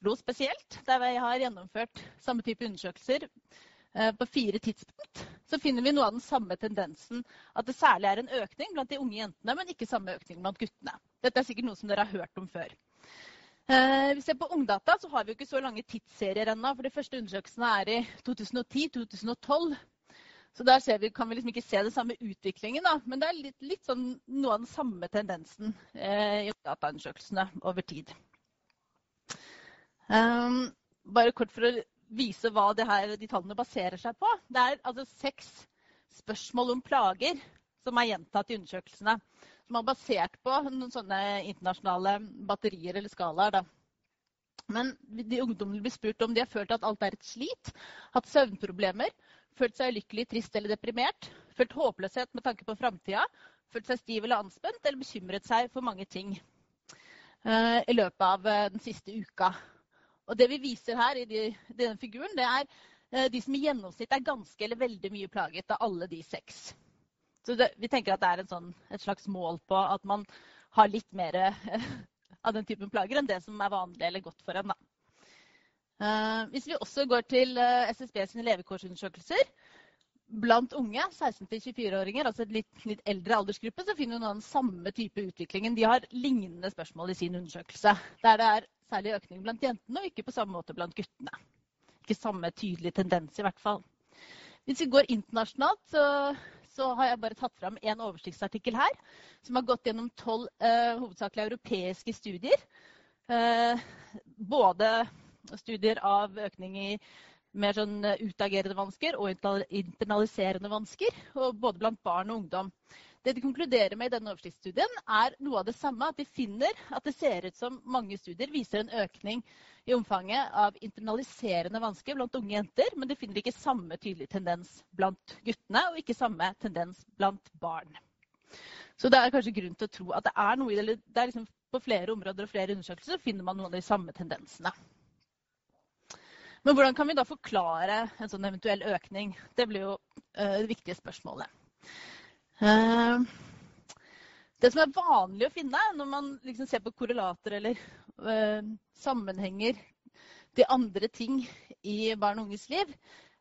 Oslo spesielt, der vi har gjennomført samme type undersøkelser eh, på fire tidspunkt, så finner vi noe av den samme tendensen. At det særlig er en økning blant de unge jentene, men ikke samme økning blant guttene. Dette er sikkert noe som dere har hørt om før. Eh, vi ser På Ungdata så har vi ikke så lange tidsserier ennå. For de første undersøkelsene er i 2010-2012. Så der vi, kan vi liksom ikke se den samme utviklingen. Da. Men det er litt, litt sånn, noe av den samme tendensen eh, i dataundersøkelsene over tid. Um, bare kort for å vise hva her, de tallene baserer seg på. Det er altså seks spørsmål om plager som er gjentatt i undersøkelsene. Som er basert på noen sånne internasjonale batterier eller skalaer. Men de ungdommene blir spurt om de har følt at alt er et slit, hatt søvnproblemer, følt seg ulykkelig, trist eller deprimert, følt håpløshet med tanke på framtida, følt seg stiv eller anspent eller bekymret seg for mange ting uh, i løpet av uh, den siste uka. Og Det vi viser her i, de, denne figuren, det er uh, de som i gjennomsnitt er ganske eller veldig mye plaget av alle de seks. Så det, Vi tenker at det er sånn, et slags mål på at man har litt mer av den typen plager enn det som er vanlig eller godt for en. da. Eh, hvis vi også går til eh, SSB sine levekårsundersøkelser blant unge, 16-24-åringer, altså et litt, litt, eldre aldersgruppe, så finner vi den samme type utviklingen. De har lignende spørsmål i sin undersøkelse, der det er særlig økning blant jentene, og ikke på samme måte blant guttene. Ikke samme tydelige tendens, i hvert fall. Hvis vi går internasjonalt, så, så har jeg bare tatt fram en oversiktsartikkel her, som har gått gjennom tolv uh, hovedsakelig europeiske studier. Uh, både studier av økning i mer sånn eh, utagerende vansker og internaliserende vansker, både blant barn og ungdom. Det de konkluderer med i denne oversiktsstudien, er noe av det samme. At de finner at det ser ut som mange studier viser en økning i omfanget av internaliserende vansker blant unge jenter, men de finner ikke samme tydelige tendens blant guttene, og ikke samme tendens blant barn. Så det er kanskje grunn til å tro at det er noe i det. det er liksom på flere områder og flere undersøkelser finner man noen av de samme tendensene. Men hvordan kan vi da forklare en sånn eventuell økning? Det blir jo uh, det viktige spørsmålet. Uh, det som er vanlig å finne når man liksom ser på korrelater eller uh, sammenhenger til andre ting i barn og unges liv,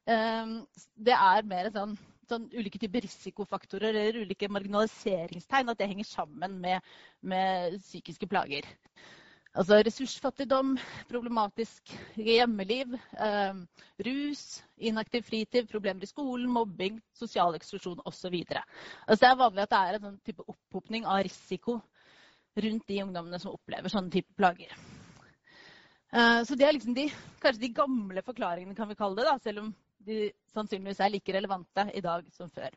det er mer sånn, sånn, ulike typer risikofaktorer eller ulike marginaliseringstegn. At det henger sammen med, med psykiske plager. Altså ressursfattigdom, problematisk hjemmeliv, eh, rus, inaktiv fritid, problemer i skolen, mobbing, sosial eksklusjon osv. Altså det er vanlig at det er en sånn type opphopning av risiko rundt de ungdommene som opplever sånne type plager. Eh, så det er liksom de, kanskje de gamle forklaringene, kan vi kalle det, da, selv om de sannsynligvis er like relevante i dag som før.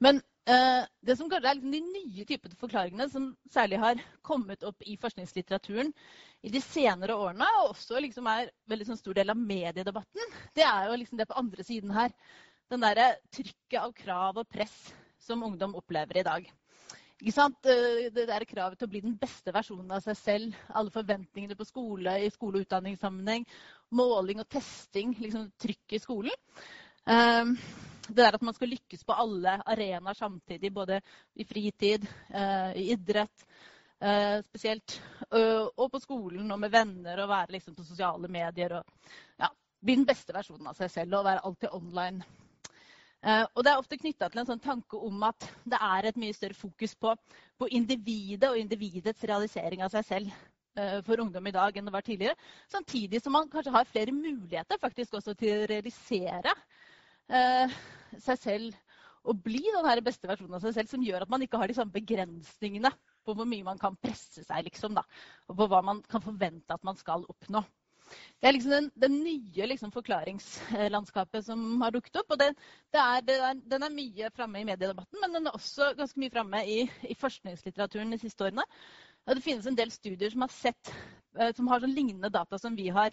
Men det som kanskje er liksom de nye typene forklaringene som særlig har kommet opp i forskningslitteraturen i de senere årene, og også liksom er veldig sånn stor del av mediedebatten, det er jo liksom det på andre siden her. Den derre trykket av krav og press som ungdom opplever i dag. Ikke sant? Eh, det der kravet til å bli den beste versjonen av seg selv. Alle forventningene på skole i skole- og utdanningssammenheng. Måling og testing. Liksom trykk i skolen. Det der at man skal lykkes på alle arenaer samtidig, både i fritid, eh, i idrett eh, spesielt, og på skolen og med venner og være liksom på sosiale medier. og ja, Bli den beste versjonen av seg selv og være alltid online. Eh, og Det er ofte knytta til en sånn tanke om at det er et mye større fokus på, på individet og individets realisering av seg selv for ungdom i dag enn det var tidligere. Samtidig som man kanskje har flere muligheter faktisk også til å realisere eh, seg selv og bli den beste versjonen av seg selv, som gjør at man ikke har de samme begrensningene på hvor mye man kan presse seg, liksom, da, og på hva man kan forvente at man skal oppnå. Det er liksom den, den nye liksom, forklaringslandskapet som har dukket opp. og det, det er, det er, Den er mye framme i mediedebatten, men den er også ganske mye framme i, i, forskningslitteraturen de siste årene. Og det finnes en del studier som har, sett, eh, som har sånn lignende data som vi har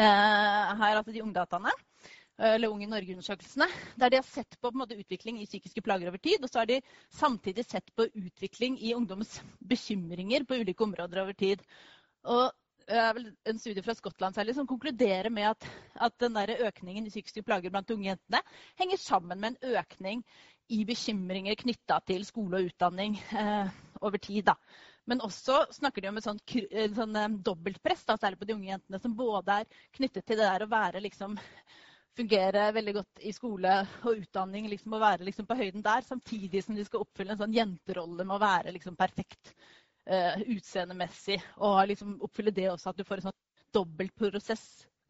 eh, her, altså de ungdataene eller Ung i Norge-undersøkelsene, der de har sett på, på måte, utvikling i psykiske plager over tid. Og så har de samtidig sett på utvikling i ungdoms bekymringer på ulike områder over tid. Og det er vel en studie fra Skottland særlig som konkluderer med at, at den der økningen i psykiske plager blant unge jentene henger sammen med en økning i bekymringer knytta til skole og utdanning eh, over tid. Da. Men også snakker de om et sånn, sånn um, dobbeltpress, da, særlig på de unge jentene, som både er knyttet til det der å være liksom fungere veldig godt i skole og utdanning liksom, og være liksom, på høyden der, samtidig som de skal oppfylle en sånn jenterolle med å være liksom, perfekt uh, utseendemessig. Og liksom, oppfylle det også, at du får en sånn dobbelt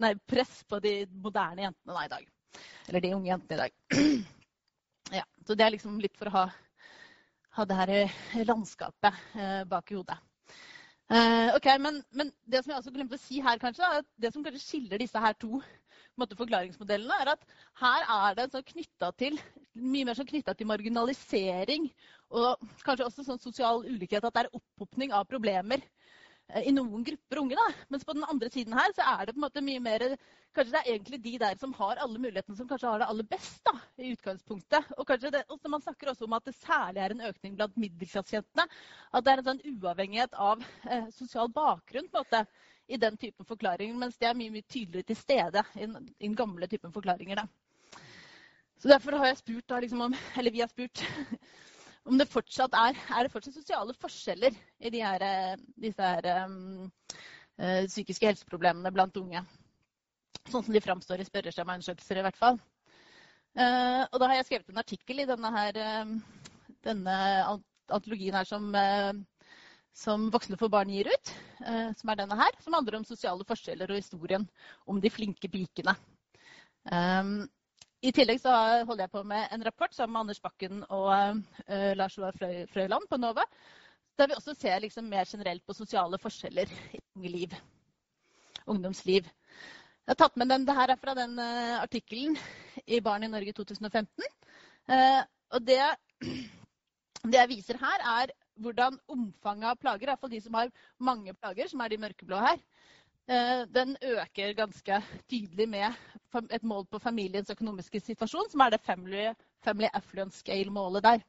nei, press på de moderne jentene da, i dag. Eller de unge jentene i dag. ja, så det er liksom litt for å ha, ha det her landskapet uh, bak i hodet. Uh, ok, men, men, det som jeg også glemte å si her, kanskje, er at det som kanskje skiller disse her to måte, forklaringsmodellene, er at her er det sånn til, mye mer sånn knytta til marginalisering og kanskje også sånn sosial ulikhet. At det er opphopning av problemer eh, i noen grupper unge. da. Mens på den andre siden her så er det på en måte mye mer Kanskje det er egentlig de der som har alle mulighetene, som kanskje har det aller best da, i utgangspunktet. Og det, også Man snakker også om at det særlig er en økning blant middelklassejentene. At det er en sånn uavhengighet av eh, sosial bakgrunn. på en måte i den typen forklaringer, mens det er mye, mye tydeligere til stede i den, gamle typen forklaringer. Da. Så Derfor har jeg spurt, da, liksom om, eller vi har spurt om det fortsatt er, er det fortsatt sosiale forskjeller i de her, eh, disse her, um, uh, psykiske helseproblemene blant unge. Sånn som de framstår i spørreskjemaundersøkelser, i hvert fall. Uh, og da har jeg skrevet en artikkel i denne, her, uh, denne antologien her som som Voksne for barn gir ut, eh, som er denne her, som handler om sosiale forskjeller og historien om de flinke pikene. Um, I tillegg så holder jeg på med en rapport sammen med Anders Bakken og uh, Lars Joar Frøyland på NOVA, der vi også ser liksom mer generelt på sosiale forskjeller i liv. Ungdomsliv. Jeg har tatt med den, det her er fra den uh, artikkelen i Barn i Norge 2015. Uh, og det, det jeg viser her, er hvordan omfanget av plager, iallfall de som har mange plager, som er de mørkeblå her, eh, den øker ganske tydelig med et mål på familiens økonomiske situasjon, som er det Family, family Affluence Scale-målet der.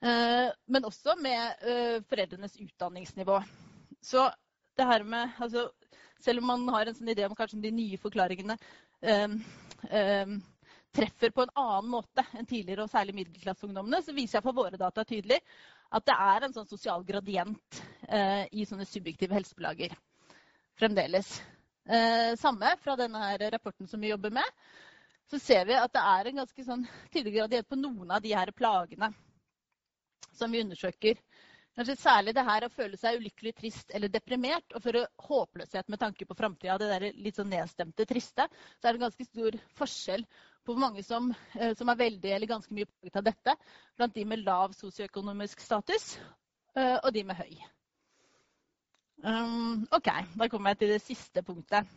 Eh, men også med eh, foreldrenes utdanningsnivå. Så det her med altså, Selv om man har en sånn idé om kanskje de nye forklaringene treffer på en annen måte enn tidligere, og særlig middelklasseungdommene, så viser jeg for våre data tydelig at det er en sånn sosial gradient eh, i sånne subjektive helseplager fremdeles. Eh, samme fra denne rapporten som vi jobber med. Så ser vi at det er en ganske sånn tydelig gradient på noen av de her plagene som vi undersøker. Kanskje særlig det her å føle seg ulykkelig, trist eller deprimert og føre håpløshet med tanke på framtida. Det der litt sånn nedstemte, triste. Så er det en ganske stor forskjell på hvor mange som, eh, som, er veldig eller ganske mye plaget av dette blant de med lav sosioøkonomisk status eh, og de med høy. Um, OK, da kommer jeg til det siste punktet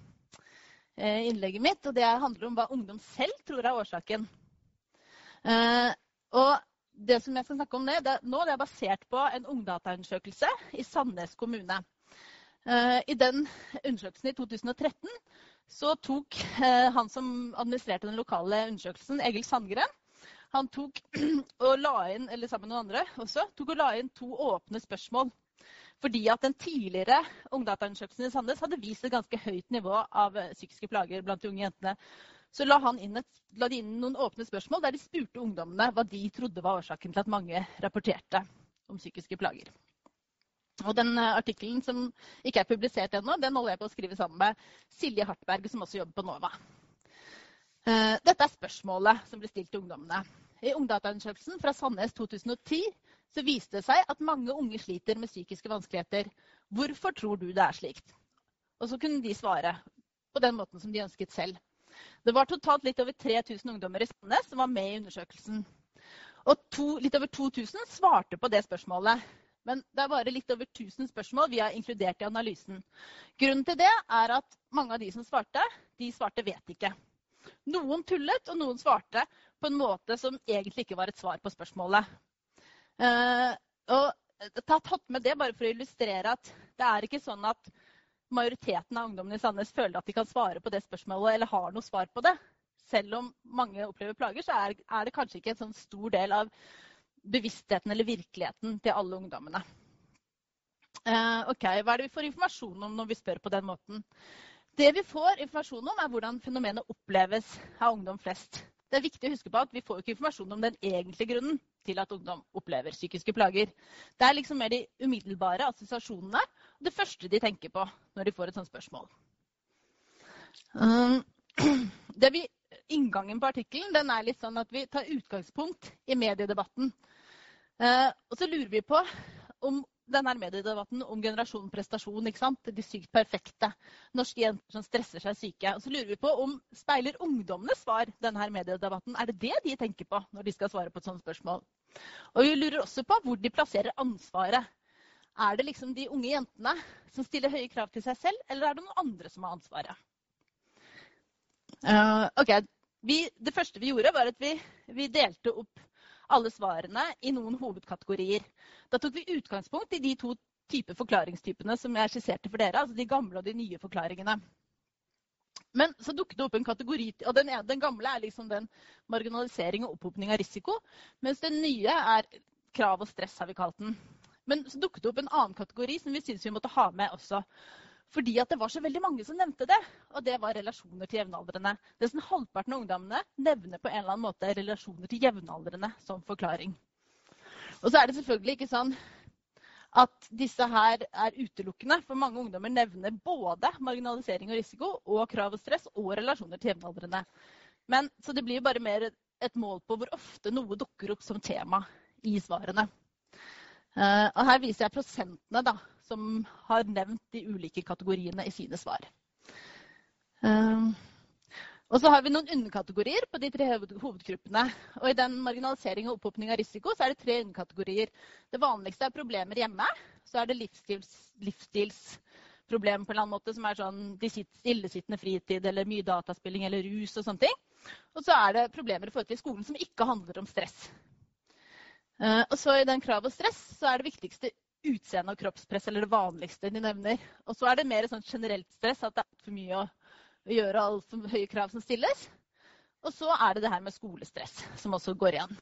eh, innlegget mitt. og Det handler om hva ungdom selv tror er årsaken. og det som jeg skal snakke om det, det, nå, det er basert på en ungdataundersøkelse i Sandnes kommune. I den undersøkelsen i 2013 så tok eh, han som administrerte den lokale undersøkelsen, Egil Sandgren, han tok og la inn, eller sammen med noen andre også, tok og la inn to åpne spørsmål. Fordi at den tidligere ungdataundersøkelsen i Sandnes hadde vist et ganske høyt nivå av eh, psykiske plager blant de unge jentene. Så la, inn et, la de inn noen åpne spørsmål der de spurte ungdommene hva de trodde var årsaken til at mange rapporterte om psykiske plager. Og den eh, Artikkelen som ikke er publisert ennå, den holder jeg på å skrive sammen med Silje Hartberg, som også jobber på NOVA. Eh, dette er spørsmålet som ble stilt til ungdommene. I Ungdataundersøkelsen fra Sandnes 2010 så viste det seg at mange unge sliter med psykiske vanskeligheter. Hvorfor tror du det er slikt? Og så kunne de svare på den måten som de ønsket selv. Det var totalt litt over 3000 ungdommer i Sandnes som var med i undersøkelsen. Og to, litt over 2000 svarte på det spørsmålet. Men det er bare litt over 1000 spørsmål vi har inkludert i analysen. Grunnen til det er at mange av de som svarte, de svarte 'vet ikke'. Noen tullet, og noen svarte på en måte som egentlig ikke var et svar på spørsmålet. Uh, og tatt med det bare for å illustrere at det er ikke sånn at majoriteten av ungdommene i Sandnes føler at de kan svare på det spørsmålet eller har noe svar på det. Selv om mange opplever plager, så er, er det kanskje ikke en sånn stor del av bevisstheten eller virkeligheten til alle ungdommene. Eh, ok, Hva er det vi får informasjon om når vi spør på den måten? Det vi får informasjon om, er hvordan fenomenet oppleves av ungdom flest. det er viktig å huske på at vi får ikke informasjon om den egentlige grunnen til at ungdom opplever psykiske plager. Det er liksom mer de umiddelbare assosiasjonene det første de tenker på når de får et sånt spørsmål. Um, vi, inngangen på artikkelen er litt sånn at vi tar utgangspunkt i mediedebatten. Uh, og så lurer vi på om denne mediedebatten om generasjon prestasjon. De sykt perfekte. Norske jenter som stresser seg syke. Og så lurer vi på om speiler ungdommenes svar denne mediedebatten. Er det det de tenker på når de skal svare på et sånt spørsmål? Og vi lurer også på hvor de plasserer ansvaret. Er det liksom de unge jentene som stiller høye krav til seg selv, eller er det noen andre som har ansvaret? Uh, ok, vi, Det første vi gjorde, var at vi, vi delte opp alle svarene i noen hovedkategorier. Da tok vi utgangspunkt i de to type forklaringstypene som jeg skisserte for dere. Altså de gamle og de nye forklaringene. Men så dukket det opp en kategori, og den, den gamle er liksom den marginalisering og opphopning av risiko. Mens den nye er krav og stress, har vi kalt den. Men så dukket det opp en annen kategori som vi syns vi måtte ha med også. Fordi at det var så veldig mange som nevnte det. Og det var relasjoner til jevnaldrende. Nesten halvparten av ungdommene nevner på en eller annen måte relasjoner til jevnaldrende som forklaring. Og så er det selvfølgelig ikke sånn at disse her er utelukkende. For mange ungdommer nevner både marginalisering og risiko og krav og stress og relasjoner til jevnaldrende. Men, så det blir bare mer et mål på hvor ofte noe dukker opp som tema i svarene. Uh, og her viser jeg prosentene da, som har nevnt de ulike kategoriene i sine svar. Ehm, og så har vi noen underkategorier på de tre hovedgruppene. Og I den marginalisering og opphopning av risiko så er det tre underkategorier. Det vanligste er problemer hjemme. Så er det livsstils, livsstilsproblemer på en eller annen måte, som er sånn de illesittende fritid eller mye dataspilling eller rus og sånne ting. Og så er det problemer i forhold til skolen som ikke handler om stress. Uh, og så I den krav og stress så er det viktigste utseende og kroppspress, eller det vanligste de nevner. Og så er det mer sånn generelt stress, at det er for mye å, gjøre og altfor høye krav som stilles. Og så er det det her med skolestress, som også går igjen.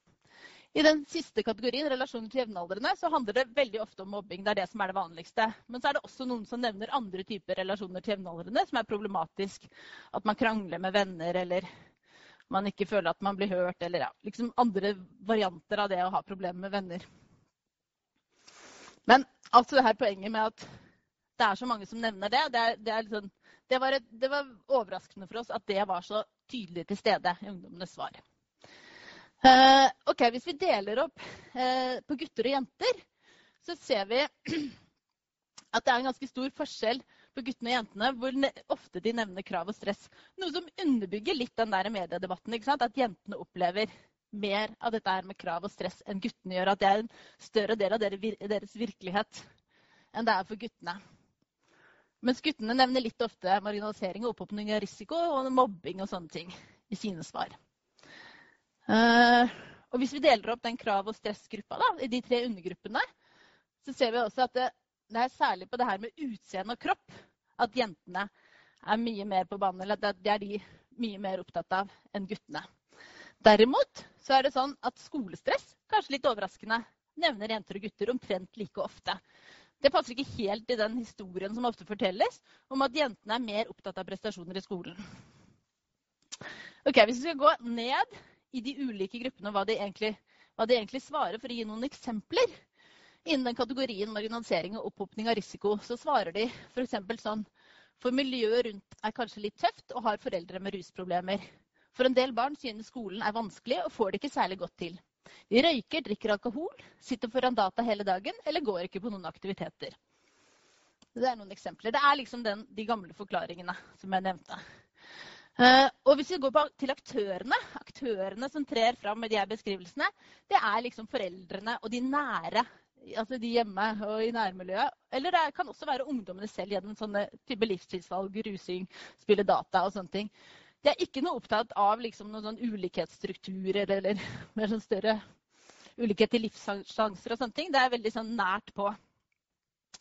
I den siste kategorien, relasjoner til jevnaldrende, så handler det veldig ofte om mobbing. Det er det som er det vanligste. Men så er det også noen som nevner andre typer relasjoner til jevnaldrende som er problematisk. At man krangler med venner, eller man ikke føler at man blir hørt, eller ja, liksom andre varianter av det å ha problemer med venner. Men altså det her poenget med at det er så mange som nevner det, det, er, det, er liksom, det, var, et, det var, overraskende for oss at det var så tydelig til stede i ungdommenes svar. Uh, ok, Hvis vi deler opp uh, på gutter og jenter, så ser vi at det er en ganske stor forskjell på guttene og jentene, hvor ofte de nevner krav og stress. Noe som underbygger litt den der mediedebatten. At jentene opplever mer av dette her med krav og stress enn guttene gjør. At det er en større del av deres virkelighet enn det er for guttene. Mens guttene nevner litt ofte marginalisering og opphopning av risiko og mobbing og sånne ting i sine svar. Uh, og hvis vi deler opp den krav- og stressgruppa da, i de tre undergruppene, så ser vi også at det, er særlig på det her med utseende og kropp at jentene er mye mer på banen. Eller at det er de mye mer opptatt av enn guttene. Derimot så er det sånn at skolestress, kanskje litt overraskende, nevner jenter og gutter omtrent like ofte. Det passer ikke helt i den historien som ofte fortelles, om at jentene er mer opptatt av prestasjoner i skolen. Ok, Hvis vi skal gå ned i de ulike gruppene og hva de egentlig, hva de egentlig svarer, for å gi noen eksempler innen den kategorien marginalisering og opphopning av risiko, så svarer de f.eks. sånn For miljøet rundt er kanskje litt tøft og har foreldre med rusproblemer. For en del barn synes skolen er vanskelig og får det ikke særlig godt til. De røyker, drikker alkohol, sitter foran data hele dagen eller går ikke på noen aktiviteter. Det er noen eksempler. Det er liksom den, de gamle forklaringene som jeg nevnte. Uh, og hvis vi går på, til aktørene, aktørene som trer fram med de her beskrivelsene, det er liksom foreldrene og de nære, altså de hjemme og i nærmiljøet. Eller det kan også være ungdommene selv gjennom sånne type livstidsvalg, rusing, spille data og sånne ting de er ikke noe opptatt av liksom, noen sånn ulikhetsstrukturer eller mer sånn større ulikhet i livssjanser og sånne ting. Det er veldig sånn nært på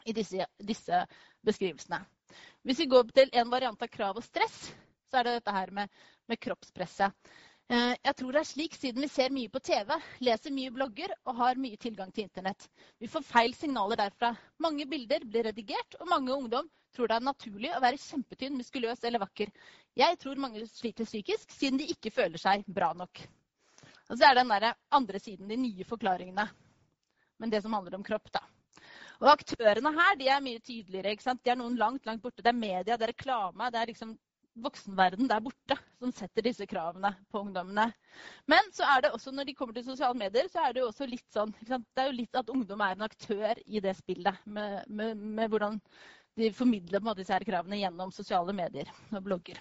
i disse, disse, beskrivelsene. Hvis vi går til en variant av krav og stress, så er det dette her med, med kroppspresset. Eh, jeg tror det er slik siden vi ser mye på TV, leser mye blogger og har mye tilgang til internett. Vi får feil signaler derfra. Mange bilder blir redigert, og mange ungdom tror det er naturlig å være kjempetynn, muskuløs eller vakker. Jeg tror mange sliter psykisk siden de ikke føler seg bra nok. Og så er det den andre siden, de nye forklaringene. Men det som handler om kropp, da. Og aktørene her de er mye tydeligere. ikke sant? De er noen langt langt borte. Det er media, det er reklame. Det er liksom voksenverden der borte som setter disse kravene på ungdommene. Men så er det også, når de kommer til sosiale medier, så er det jo også litt sånn Det er jo litt at ungdom er en aktør i det spillet. Med, med, med hvordan de formidler måte disse her kravene gjennom sosiale medier og blogger.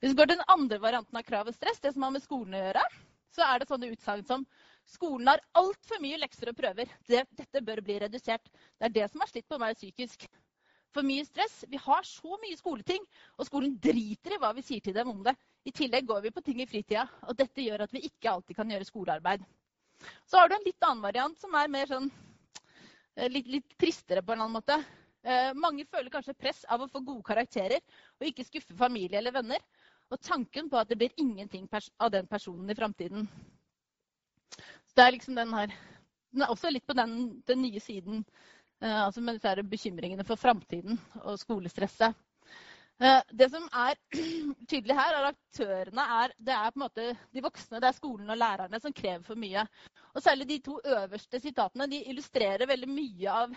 Hvis vi går til den andre varianten av krav og stress, det som har med skolen å gjøre, så er det sånne utsagn som skolen har altfor mye lekser og prøver. Det, dette bør bli redusert. Det er det som har slitt på meg psykisk. For mye stress. Vi har så mye skoleting, og skolen driter i hva vi sier til dem om det. I tillegg går vi på ting i fritida, og dette gjør at vi ikke alltid kan gjøre skolearbeid. Så har du en litt annen variant som er mer sånn eh, litt, litt tristere på en annen måte. Eh, mange føler kanskje press av å få gode karakterer og ikke skuffe familie eller venner. Og tanken på at det blir ingenting av den personen i framtiden. Så det er liksom den her Den er også litt på den, den nye siden. Eh, altså med disse bekymringene for framtiden og skolestresset. Eh, det som er tydelig her, er at aktørene er, det er på en måte de voksne, det er skolen og lærerne som krever for mye. Og særlig de to øverste sitatene de illustrerer veldig mye av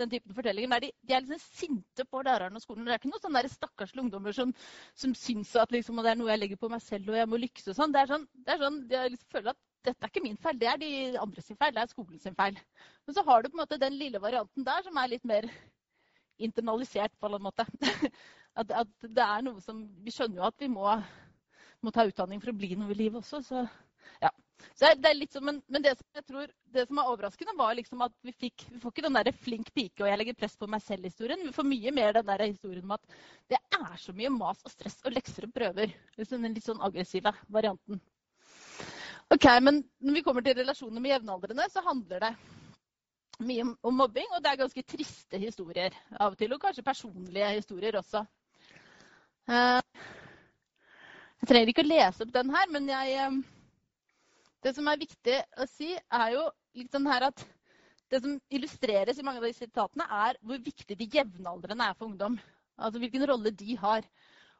den typen fortellinger. Der de, de er liksom sinte på lærerne og skolen. Det er ikke noen sånne stakkarslige ungdommer som, som syns at liksom, det er noe jeg legger på meg selv og jeg må lykkes og sånn. Det er sånn, det er sånn De liksom føler at dette er ikke min feil, det er de andre sin feil. Det er skolen sin feil. Men så har du på en måte den lille varianten der som er litt mer internalisert på en måte. At, at det er noe som Vi skjønner jo at vi må, må ta utdanning for å bli noe i livet også. Så ja. Så det er litt som, men, men det som jeg tror, det som er overraskende, var liksom at vi, fikk, vi får ikke den der flink pike og jeg legger press på meg selv-historien. Vi får mye mer den der historien om at det er så mye mas og stress og lekser og prøver. Liksom den litt sånn aggressive varianten. Ok, Men når vi kommer til relasjoner med jevnaldrende, så handler det mye om mobbing. Og det er ganske triste historier av og til. Og kanskje personlige historier også. Eh, jeg trenger ikke å lese opp den her, men jeg eh, det som er viktig å si, er jo liksom her at det som illustreres i mange av de sitatene, er hvor viktig de jevnaldrende er for ungdom. Altså hvilken rolle de har.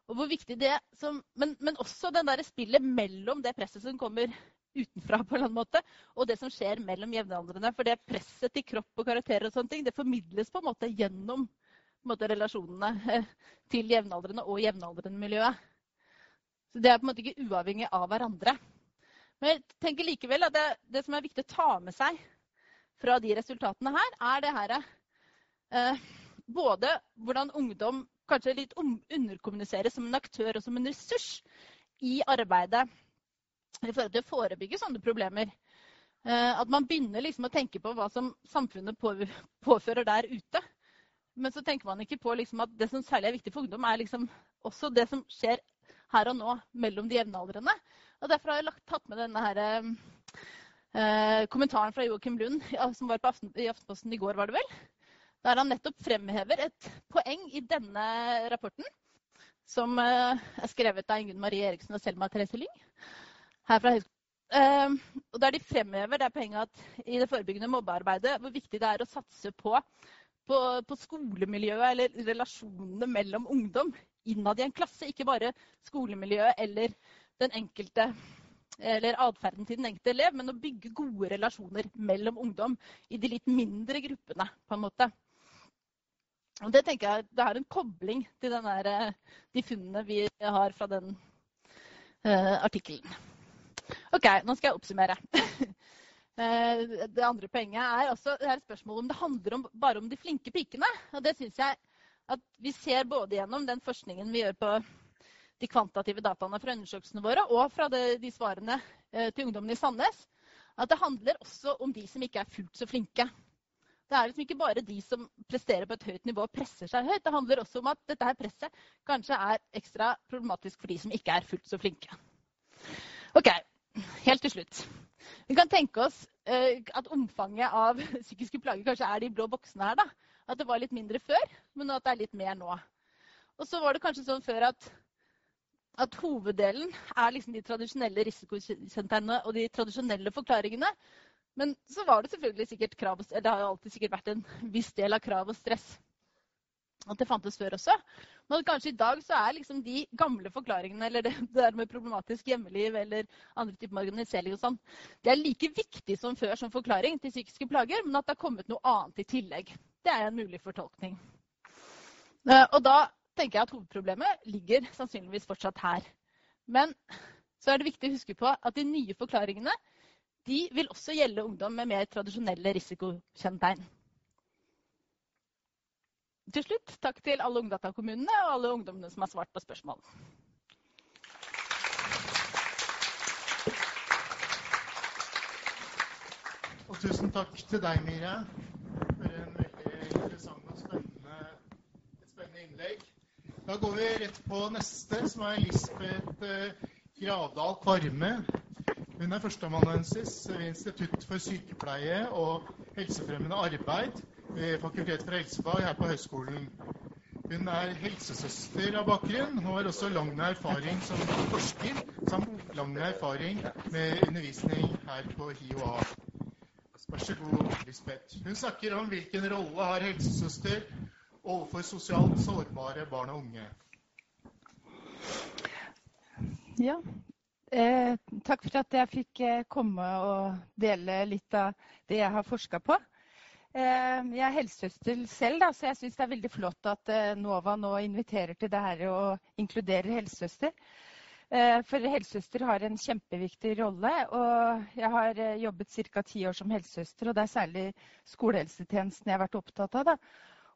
Og hvor viktig det som, men, men også den det spillet mellom det presset som kommer utenfra, på en eller annen måte, og det som skjer mellom jevnaldrende. For det presset til kropp og karakterer og sånne ting, det formidles på en måte gjennom en måte, relasjonene eh, til jevnaldrende og jevnaldrende miljøet. Så det er på en måte ikke uavhengig av hverandre. Men jeg tenker likevel at det, det, som er viktig å ta med seg fra de resultatene her, er det her eh, Både hvordan ungdom kanskje litt underkommuniseres som en aktør og som en ressurs i arbeidet i forhold til å forebygge sånne problemer. Eh, at man begynner liksom å tenke på hva som samfunnet påfører der ute. Men så tenker man ikke på liksom at det som særlig er viktig for ungdom, er liksom også det som skjer her og nå mellom de jevnaldrende. Og Derfor har jeg lagt, tatt med denne her, eh, kommentaren fra Joakim Lund som var Aften, i Aftenposten i går, var det vel? Der han nettopp fremhever et poeng i denne rapporten, som eh, er skrevet av Ingunn Marie Eriksen og Selma Therese Lyng her fra høyskolen. Eh, og der de fremhever det poenget at i det forebyggende mobbearbeidet hvor viktig det er å satse på, på, på skolemiljøet eller relasjonene mellom ungdom innad i en klasse. Ikke bare skolemiljøet eller den enkelte eller atferden til den enkelte elev, men å bygge gode relasjoner mellom ungdom i de litt mindre gruppene. på en måte. Og Det tenker jeg det er en kobling til der, eh, de funnene vi har fra den uh, artikkelen. OK, nå skal jeg oppsummere. uh, det andre poenget er også det er et spørsmål om det handler om, bare om de flinke pikene. Og det syns jeg at vi ser både gjennom den forskningen vi gjør på de kvantitative dataene fra undersøkelsene våre og fra det, de svarene eh, til ungdommene i Sandnes, at det handler også om de som ikke er fullt så flinke. Det er liksom ikke bare de som presterer på et høyt nivå og presser seg høyt. Det handler også om at dette her presset kanskje er ekstra problematisk for de som ikke er fullt så flinke. Ok, Helt til slutt. Vi kan tenke oss eh, at omfanget av psykiske plager kanskje er de blå boksene her. da. At det var litt mindre før, men at det er litt mer nå. Og så var det kanskje sånn før at at hoveddelen er liksom de tradisjonelle risikokjennetegnene og de tradisjonelle forklaringene. Men så var det selvfølgelig sikkert krav, det har jo alltid sikkert vært en viss del av krav og stress. At det fantes før også. Men kanskje i dag så er liksom de gamle forklaringene, eller det der med problematisk hjemmeliv eller andre typer marginalisering og sånn, det er like viktig som før som forklaring til psykiske plager, men at det har kommet noe annet i tillegg. Det er en mulig fortolkning. Eh, og da tenker jeg at hovedproblemet ligger sannsynligvis fortsatt her. Men så er det viktig å huske på at de nye forklaringene de vil også gjelde ungdom med mer tradisjonelle risikokjennetegn. Til slutt takk til alle Ungdata-kommunene og alle ungdommene som har svart på spørsmål. Og tusen takk til deg, Mire, for en veldig interessant og spennende, spennende innlegg. Da går vi rett på neste, som er Lisbeth eh, Gravdal Kvarme. Hun er førsteamanuensis ved Institutt for sykepleie og helsefremmende arbeid ved Fakultet for helsefag her på høyskolen. Hun er helsesøster av bakgrunn og har også lang erfaring som forsker samt lang erfaring med undervisning her på HiOA. Vær så god, Lisbeth. Hun snakker om hvilken rolle har helsesøster overfor sosialt sårbare barn og unge. Ja, Eh, takk for at jeg fikk eh, komme og dele litt av det jeg har forska på. Eh, jeg er helsesøster selv, da, så jeg syns det er veldig flott at eh, NOVA nå inviterer til det her og inkluderer helsesøster. Eh, for helsesøster har en kjempeviktig rolle. Og jeg har jobbet ca. ti år som helsesøster, og det er særlig skolehelsetjenesten jeg har vært opptatt av. da.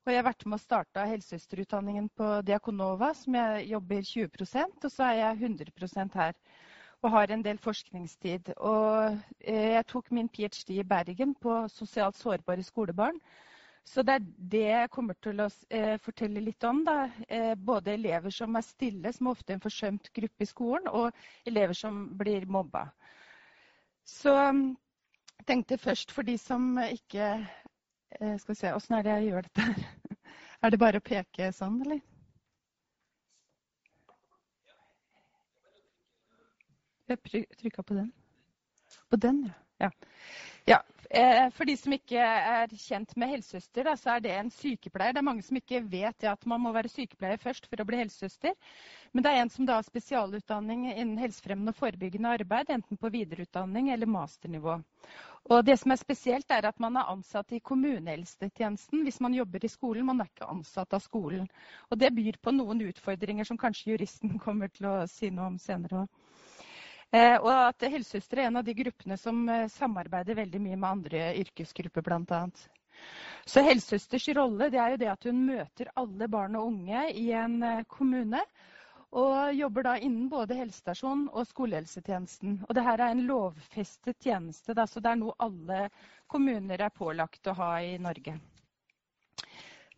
Og jeg har vært med å starte helsesøsterutdanningen på Diakonova, som jeg jobber 20% og så er jeg 100% her og har en del forskningstid. Og eh, jeg tok min ph.d. i Bergen på sosialt sårbare skolebarn. Så det er det jeg kommer til å eh, fortelle litt om. Da. Eh, både elever som er stille, som er ofte en forsømt gruppe i skolen, og elever som blir mobba. Så jeg tenkte først for de som ikke Skal vi se, åssen er det jeg gjør dette her? Er det bare å peke sånn, eller? Jeg trykka på den. På den, ja. ja. Eh, for de som ikke er kjent med helsesøster, så er det en sykepleier. Det er mange som ikke vet at man må være sykepleier først for å bli helsesøster. Men det er en som da har spesialutdanning innen helsefremmende og forebyggende arbeid, enten på videreutdanning eller masternivå. Og det som er spesielt, er at man er ansatt i kommunehelsetjenesten hvis man jobber i skolen. Man er ikke ansatt av skolen. Og det byr på noen utfordringer som kanskje juristen kommer til å si noe om senere òg. Eh, og at helsesøstre er en av de gruppene som eh, samarbeider veldig mye med andre yrkesgrupper, bl.a. Så helsesøsters rolle er jo det at hun møter alle barn og unge i en eh, kommune. Og jobber da innen både helsestasjon og skolehelsetjenesten. Og dette er en lovfestet tjeneste, da, så det er noe alle kommuner er pålagt å ha i Norge.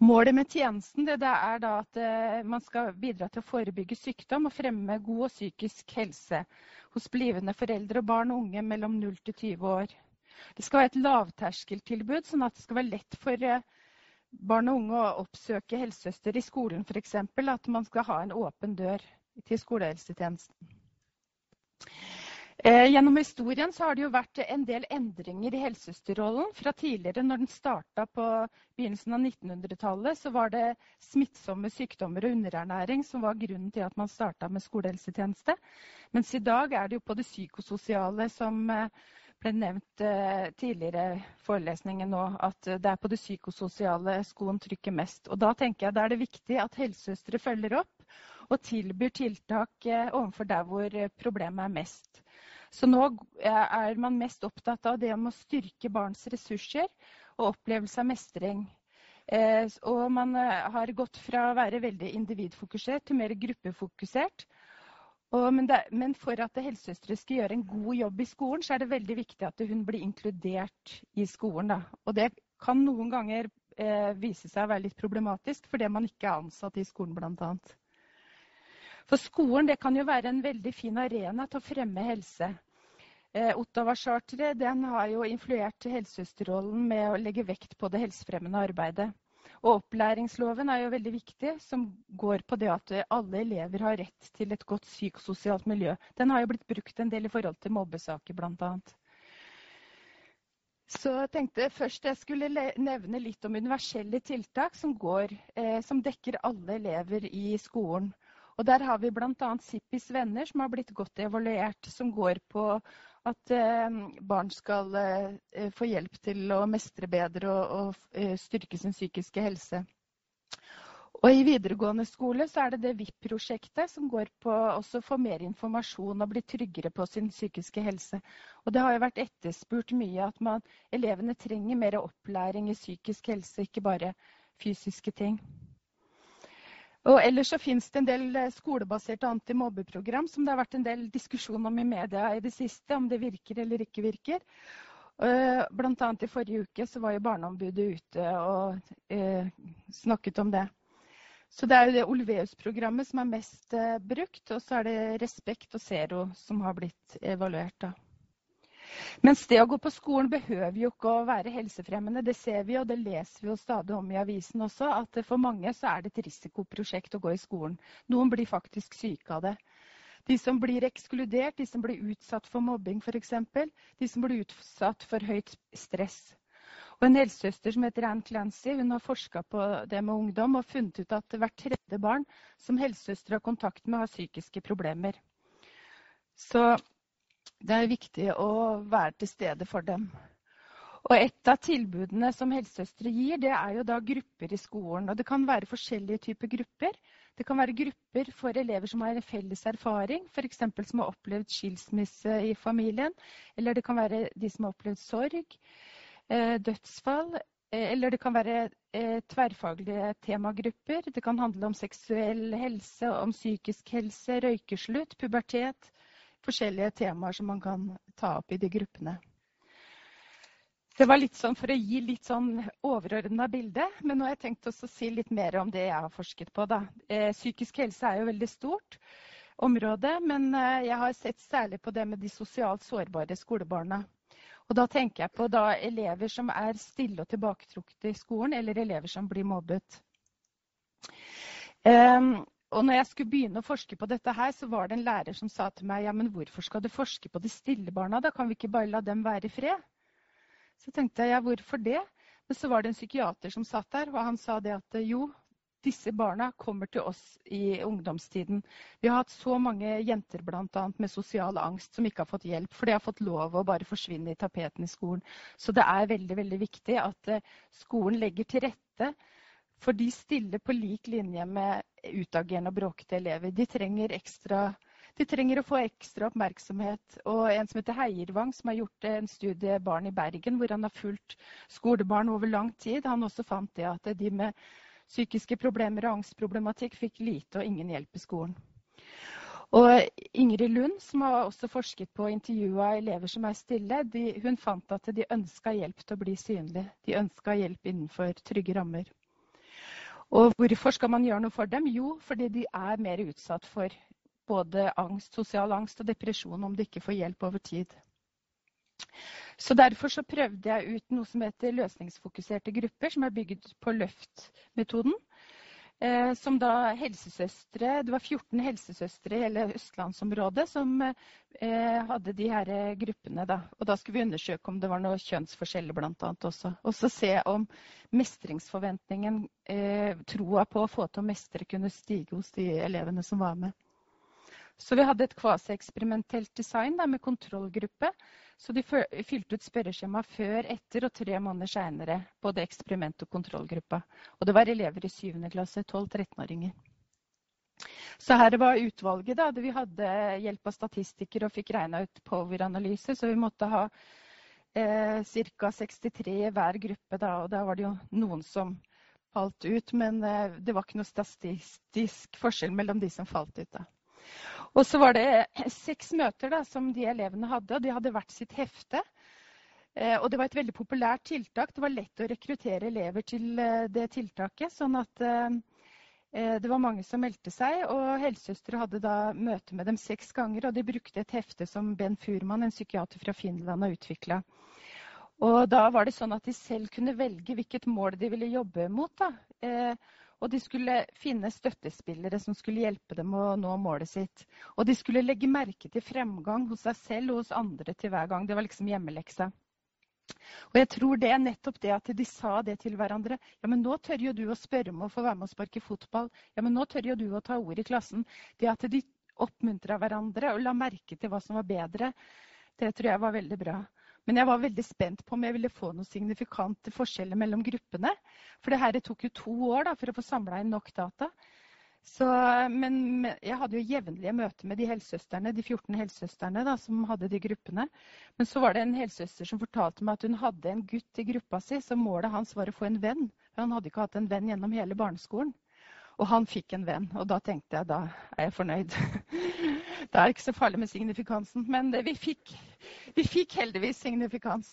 Målet med tjenesten det er at man skal bidra til å forebygge sykdom og fremme god psykisk helse hos blivende foreldre og barn og unge mellom 0 til 20 år. Det skal være et lavterskeltilbud, sånn at det skal være lett for eh, barn og unge å oppsøke helsesøster i skolen f.eks. At man skal ha en åpen dør til skolehelsetjenesten. Eh, gjennom historien har det jo vært en del endringer i helsesøsterrollen. Fra tidligere, når den starta på begynnelsen av 1900-tallet, så var det smittsomme sykdommer og underernæring som var grunnen til at man starta med skolehelsetjeneste. Mens i dag er det jo på det psykososiale som eh, ble nevnt eh, tidligere i forelesningen nå, at det er på det psykososiale skoen trykker mest. Og da tenker jeg da er det viktig at helsesøstre følger opp og tilbyr tiltak overfor der hvor problemet er mest. Så nå er man mest opptatt av det om å styrke barns ressurser og opplevelse av mestring. Eh, og man eh, har gått fra å være veldig individfokusert til mer gruppefokusert. Men, for at helsesøstre skal gjøre en god jobb i skolen, så er det veldig viktig at hun blir inkludert i skolen. Og det kan noen ganger eh, vise seg å være litt problematisk fordi man ikke er ansatt i skolen, bl.a. For skolen det kan jo være en veldig fin arena til å fremme helse. Eh, Ottawa-charteret har jo influert helsesøsterrollen med å legge vekt på det helsefremmende arbeidet. Og opplæringsloven er jo veldig viktig, som går på det at alle elever har rett til et godt psykososialt miljø. Den har jo blitt brukt en del i forhold til mobbesaker, bl.a. Så jeg tenkte først jeg skulle nevne litt om universelle tiltak som, går, eh, som dekker alle elever i skolen. Og Der har vi bl.a. Sippis venner, som har blitt godt evaluert. Som går på at eh, barn skal eh, få hjelp til å mestre bedre og, eh, styrke sin psykiske helse. Og I videregående skole så er det det VIP-prosjektet som går på å få mer informasjon og bli tryggere på sin psykiske helse. Og Det har jo vært etterspurt mye at man, elevene trenger mer opplæring i psykisk helse, ikke bare fysiske ting. Og Ellers så finnes det en del eh, skolebaserte antimobbeprogram som det har vært en del diskusjon om i media i det siste, om det virker eller ikke virker. Bl.a. blant annet i forrige uke så var jo Barneombudet ute og eh, snakket om det. Så det er jo det Olveus-programmet som er mest eh, brukt, og så er det Respekt og Zero som har blitt evaluert. da. Mens det å gå på skolen behøver jo ikke å være helsefremmende. Det ser vi, og det leser vi jo stadig om i avisen også, at for mange så er det et risikoprosjekt å gå i skolen. Noen blir faktisk syke av det. De som blir ekskludert, de som blir utsatt for mobbing f.eks., de som blir utsatt for høyt stress. Og En helsesøster som heter Ann Clancy hun har forska på det med ungdom og funnet ut at hvert tredje barn som helsesøster har kontakt med, har psykiske problemer. Så det er viktig å være til stede for dem. Og Et av tilbudene som helsesøstre gir, det er jo da grupper i skolen. og Det kan være forskjellige typer grupper. Det kan være grupper for elever som har en felles erfaring, f.eks. som har opplevd skilsmisse i familien. Eller det kan være de som har opplevd sorg, eh, dødsfall. Eh, eller det kan være eh, tverrfaglige temagrupper. Det kan handle om seksuell helse, om psykisk helse, røykeslutt, pubertet forskjellige temaer som man kan ta opp i de gruppene. Det var litt sånn for å gi litt sånn overordna bilde, men nå har jeg tenkt å si litt mer om det jeg har forsket på. Da. Eh, psykisk helse er jo veldig stort område, men eh, jeg har sett særlig på det med de sosialt sårbare skolebarna. Og da tenker jeg på da elever som er stille og tilbaketrukne i skolen, eller elever som blir mobbet. Um, og når jeg skulle begynne å forske på dette her, så var det en lærer som sa til meg ja, men hvorfor skal du forske på de stille barna, da kan vi ikke bare la dem være i fred? Så tenkte jeg ja, hvorfor det? Men så var det en psykiater som satt der, og han sa det at jo, disse barna kommer til oss i ungdomstiden. Vi har hatt så mange jenter annet, med sosial angst som ikke har fått hjelp, for de har fått lov å bare forsvinne i tapeten i skolen. Så det er veldig, veldig viktig at eh, skolen legger til rette for de stiller på lik linje med utagerende og bråkete elever. De trenger, ekstra, de trenger, å få ekstra oppmerksomhet. Og en som heter Heiervang, som har gjort en studie barn i Bergen, hvor han har fulgt skolebarn over lang tid, han også fant det at de med psykiske problemer og angstproblematikk fikk lite og ingen hjelp i skolen. Og Ingrid Lund, som har også forsket på intervju av elever som er stille, de, hun fant at de ønska hjelp til å bli synlige. De ønska hjelp innenfor trygge rammer. Og hvorfor skal man gjøre noe for dem? Jo, fordi de er mer utsatt for både angst, sosial angst og depresjon om de ikke får hjelp over tid. Så Derfor så prøvde jeg ut noe som heter løsningsfokuserte grupper, som er bygd på Løft-metoden. Eh, som da helsesøstre Det var 14 helsesøstre i hele østlandsområdet som eh, hadde de her gruppene. Da. Og da skulle vi undersøke om det var noe kjønnsforskjeller bl.a. også. Og så se om mestringsforventningen, eh, troa på å få til å mestre, kunne stige hos de elevene som var med. Så vi hadde et kvasieksperimentelt design da, med kontrollgruppe. Så de fylte ut spørreskjema før, etter og tre måneder seinere. Både eksperiment og kontrollgruppa. Og det var elever i 7. klasse, 12-13-åringer. Så her var utvalget. da, Vi hadde hjelp av statistikere og fikk regna ut power-analyse, så vi måtte ha eh, ca. 63 i hver gruppe. Da, og da var det jo noen som falt ut, men eh, det var ikke noe statistisk forskjell mellom de som falt ut. da. Og så var det seks møter da, som de elevene hadde, og de hadde hvert sitt hefte. Eh, og det var et veldig populært tiltak. Det var lett å rekruttere elever til eh, det tiltaket. sånn at eh, det var mange som meldte seg, og helsesøstre hadde da møte med dem seks ganger. Og de brukte et hefte som Ben Furman, en psykiater fra Finland, har utvikla. Og da var det sånn at de selv kunne velge hvilket mål de ville jobbe mot. Da. Og de skulle finne støttespillere som skulle hjelpe dem å nå målet sitt. Og de skulle legge merke til fremgang hos seg selv og hos andre til hver gang. Det var liksom hjemmeleksa. Og jeg tror det er nettopp det at de sa det til hverandre. Ja, men nå tør jo du å spørre om å få være med og sparke fotball. Ja, men nå tør jo du å ta ord i klassen. Det at de oppmuntra hverandre og la merke til hva som var bedre, det tror jeg var veldig bra. Men jeg var veldig spent på om jeg ville få noen signifikante forskjeller mellom gruppene. For det her tok jo to år da, for å få samla inn nok data. Så, men jeg hadde jo jevnlige møter med de helsesøstrene, de 14 helsesøstrene da, som hadde de gruppene. Men så var det en helsesøster som fortalte meg at hun hadde en gutt i gruppa si, så målet hans var å få en venn. Han hadde ikke hatt en venn gjennom hele barneskolen. Og han fikk en venn, og da tenkte jeg da er jeg fornøyd. da er det ikke så farlig med signifikansen. Men det, vi, fikk, vi fikk heldigvis signifikans.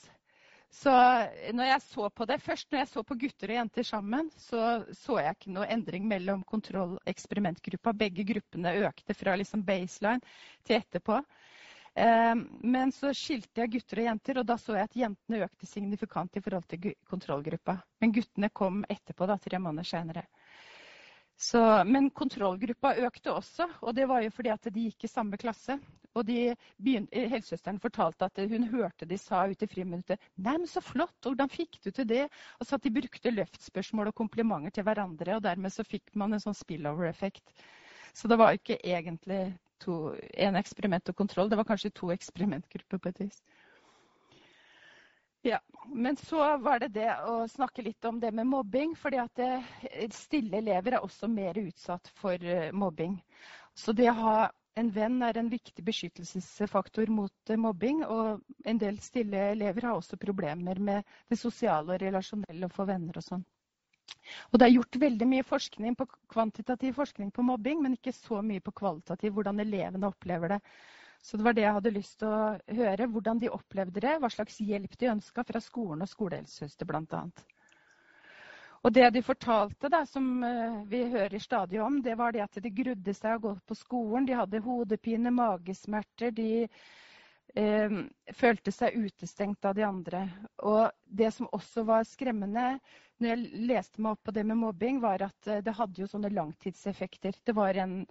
Så når jeg så på det, Først når jeg så på gutter og jenter sammen, så så jeg ikke noe endring mellom kontroll- og eksperimentgruppa. Begge gruppene økte fra liksom baseline til etterpå. Ehm, men så skilte jeg gutter og jenter, og da så jeg at jentene økte signifikant i forhold til kontrollgruppa. Men guttene kom etterpå, da, tre måneder senere. Så, men kontrollgruppa økte også, og det var jo fordi at de gikk i samme klasse. Og begynte, Helsesøsteren fortalte at hun hørte de sa ute i friminuttet 'Nei, men så flott, hvordan fikk du til det?' Og så at de brukte løftspørsmål og komplimenter til hverandre, og dermed så fikk man en sånn spillover-effekt. Så det var ikke egentlig to, en eksperiment og kontroll, det var kanskje to eksperimentgrupper på et vis. Ja, Men så var det det å snakke litt om det med mobbing. fordi at stille elever er også mer utsatt for eh, mobbing. Så det å ha en venn er en viktig beskyttelsesfaktor mot eh, mobbing. Og en del stille elever har også problemer med det sosiale og relasjonelle, å få venner og sånn. Og det er gjort veldig mye forskning på kvantitativ forskning på mobbing, men ikke så mye på kvalitativ, hvordan elevene opplever det. Så det var det jeg hadde lyst til å høre. Hvordan de opplevde det, hva slags hjelp de ønska fra skolen og skolehelsesøster bl.a. Og det de fortalte, da, som eh, vi hører stadig om, det var det at de grudde seg å gå på skolen. De hadde hodepine, magesmerter. De eh, følte seg utestengt av de andre. Og det som også var skremmende, når jeg leste meg opp på det med mobbing, var at eh, det hadde jo sånne langtidseffekter. Det var en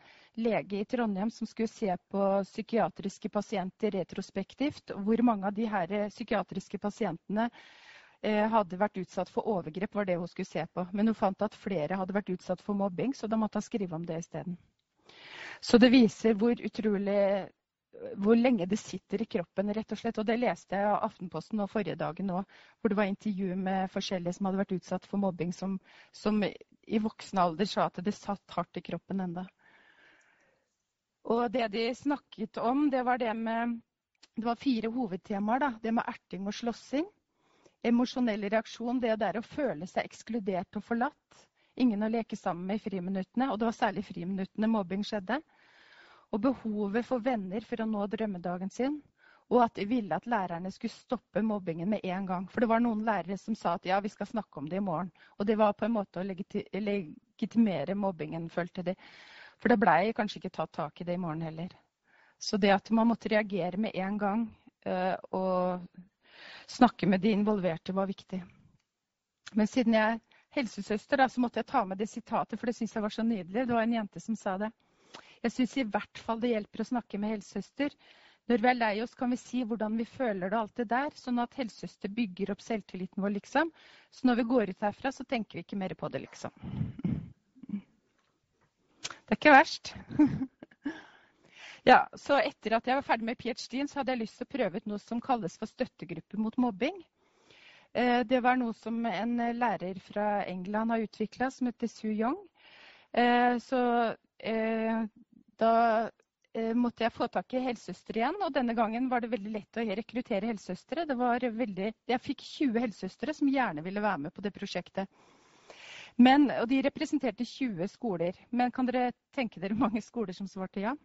lege i Trondheim som skulle se på psykiatriske pasienter retrospektivt. Hvor mange av de her eh, psykiatriske pasientene eh, hadde vært utsatt for overgrep, var det hun skulle se på. Men hun fant at flere hadde vært utsatt for mobbing, så da måtte hun skrive om det isteden. Så det viser hvor utrolig hvor lenge det sitter i kroppen, rett og slett. Og det leste jeg av Aftenposten nå forrige dagen òg, hvor det var intervju med forskjellige som hadde vært utsatt for mobbing, som, som i voksen alder sa at det satt hardt i kroppen enda. Og det de snakket om, det var det med Det var fire hovedtemaer. da, Det med erting og slåssing. Emosjonell reaksjon, det der å føle seg ekskludert og forlatt. Ingen å leke sammen med i friminuttene. Og det var særlig i friminuttene mobbing skjedde og behovet for venner for å nå drømmedagen sin. Og at de ville at lærerne skulle stoppe mobbingen med en gang. For det var noen lærere som sa at ja, vi skal snakke om det i morgen. Og det var på en måte å legitimere mobbingen, følte de. For det blei kanskje ikke tatt tak i det i morgen heller. Så det at man måtte reagere med en gang uh, og snakke med de involverte, var viktig. Men siden jeg er helsesøster, så måtte jeg ta med det sitatet, for det syns jeg var så nydelig. Det var en jente som sa det. Jeg syns i hvert fall det hjelper å snakke med helsesøster. Når vi er lei oss, kan vi si hvordan vi føler det, alt det der, sånn at helsesøster bygger opp selvtilliten vår, liksom. Så når vi går ut herfra, så tenker vi ikke mer på det, liksom. Det er ikke verst. Ja, så etter at jeg var ferdig med ph.d.-en, så hadde jeg lyst til å prøve ut noe som kalles for støttegruppe mot mobbing. Eh, det var noe som en lærer fra England har utvikla, som heter Sue Young. Eh, så eh, da eh, måtte jeg få tak i helsesøster igjen. Og denne gangen var det veldig lett å rekruttere helsesøstre. Jeg fikk 20 helsesøstre som gjerne ville være med på det prosjektet. Men, og de representerte 20 skoler. Men kan dere tenke dere mange skoler som svarte ja?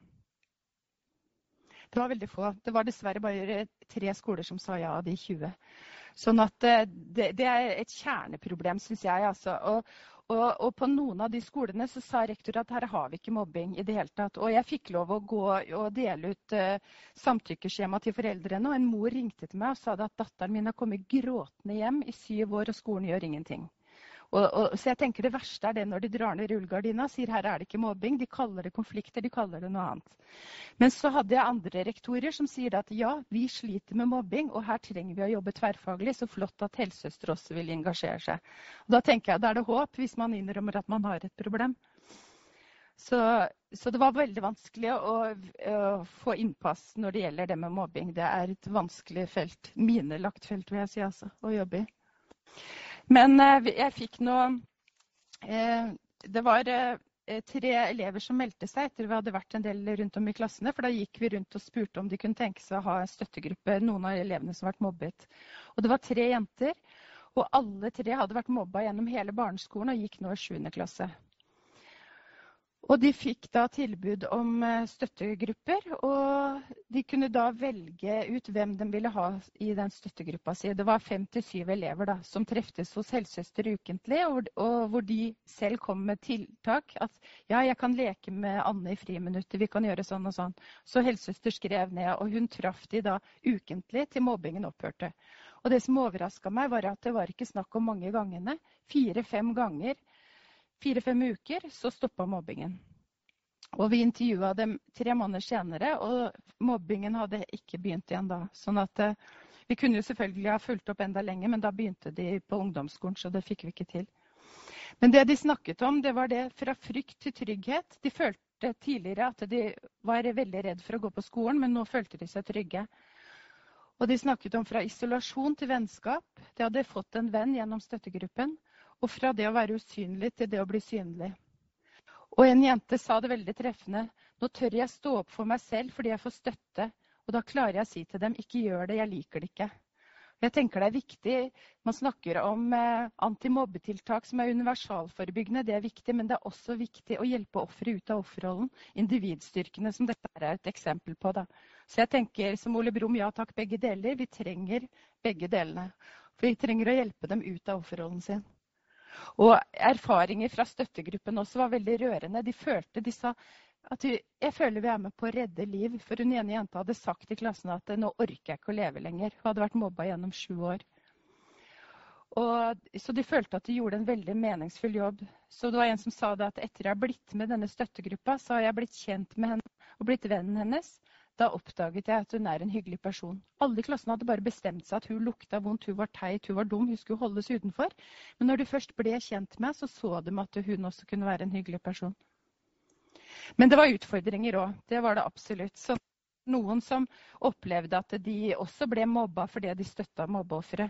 Det var veldig få. Det var dessverre bare tre skoler som sa ja av de 20. Sånn at eh, det, det er et kjerneproblem, syns jeg. Altså. Og, Og, og, på noen av de skolene så sa rektor at her har vi ikke mobbing i det hele tatt. Og jeg fikk lov å gå og dele ut uh, samtykkeskjema til foreldrene. Og en mor ringte til meg og sa at datteren min har kommet gråtende hjem i syv år, og skolen gjør ingenting. Og, og, så jeg tenker Det verste er det når de drar ned rullegardina sier her er det ikke mobbing. De kaller det konflikter, de kaller det noe annet. Men så hadde jeg andre rektorer som sier at ja, vi sliter med mobbing, og her trenger vi å jobbe tverrfaglig. Så flott at helsesøster også vil engasjere seg. Og da tenker jeg da er det håp, hvis man innrømmer at man har et problem. Så, så, det var veldig vanskelig å, å, få innpass når det gjelder det med mobbing. Det er et vanskelig felt. Minelagt felt, vil jeg si, altså, å jobbe i. Men eh, jeg fikk noe eh, Det var eh, tre elever som meldte seg etter vi hadde vært en del rundt om i klassene. For da gikk vi rundt og spurte om de kunne tenke seg å ha en støttegruppe. Noen av elevene som har vært mobbet. Og det var tre jenter. Og alle tre hadde vært mobba gjennom hele barneskolen og gikk nå i 7. klasse. Og de fikk da tilbud om eh, støttegrupper, og de kunne da velge ut hvem de ville ha i den støttegruppa si. Det var fem til syv elever da, som treftes hos helsesøster ukentlig, og, hvor de selv kom med tiltak. At ja, jeg kan leke med Anne i friminuttet, vi kan gjøre sånn og sånn. Så helsesøster skrev ned, og hun traff de da ukentlig til mobbingen opphørte. Og det som overraska meg, var at det var ikke snakk om mange gangene. Fire-fem ganger fire-fem uker, så stoppa mobbingen. Og vi intervjua dem tre måneder senere, og mobbingen hadde ikke begynt igjen da. Sånn at eh, vi kunne jo selvfølgelig ha fulgt opp enda lenger, men da begynte de på ungdomsskolen, så det fikk vi ikke til. Men det de snakket om, det var det fra frykt til trygghet. De følte tidligere at de var veldig redd for å gå på skolen, men nå følte de seg trygge. Og de snakket om fra isolasjon til vennskap. De hadde fått en venn gjennom støttegruppen. Og fra det å være usynlig til det å bli synlig. Og en jente sa det veldig treffende. Nå tør jeg stå opp for meg selv fordi jeg får støtte. Og da klarer jeg å si til dem ikke gjør det, jeg liker det ikke. Jeg tenker det er viktig. Man snakker om eh, antimobbetiltak som er universalforebyggende. Det er viktig, men det er også viktig å hjelpe offeret ut av offerrollen. Individstyrkene, som dette er et eksempel på. Da. Så jeg tenker som Ole Brumm, ja takk, begge deler. Vi trenger begge delene. For vi trenger å hjelpe dem ut av offerrollen sin. Og erfaringer fra støttegruppen også var veldig rørende. De følte, de sa at de, jeg føler vi er med på å redde liv. For hun ene jenta hadde sagt i klassen at nå orker jeg ikke å leve lenger. Hun hadde vært mobba gjennom sju år. Og, så de følte at de gjorde en veldig meningsfull jobb. Så det var en som sa det at etter jeg har blitt med denne støttegruppa, så har jeg blitt kjent med henne og blitt vennen hennes. Da oppdaget jeg at hun er en hyggelig person. Alle i klassen hadde bare bestemt seg at hun lukta vondt, hun var teit, hun var dum, hun skulle holdes utenfor. Men når de først ble kjent med så så de at hun også kunne være en hyggelig person. Men det var utfordringer òg. Det var det absolutt. Så noen som opplevde at de også ble mobba fordi de støtta mobbeofre.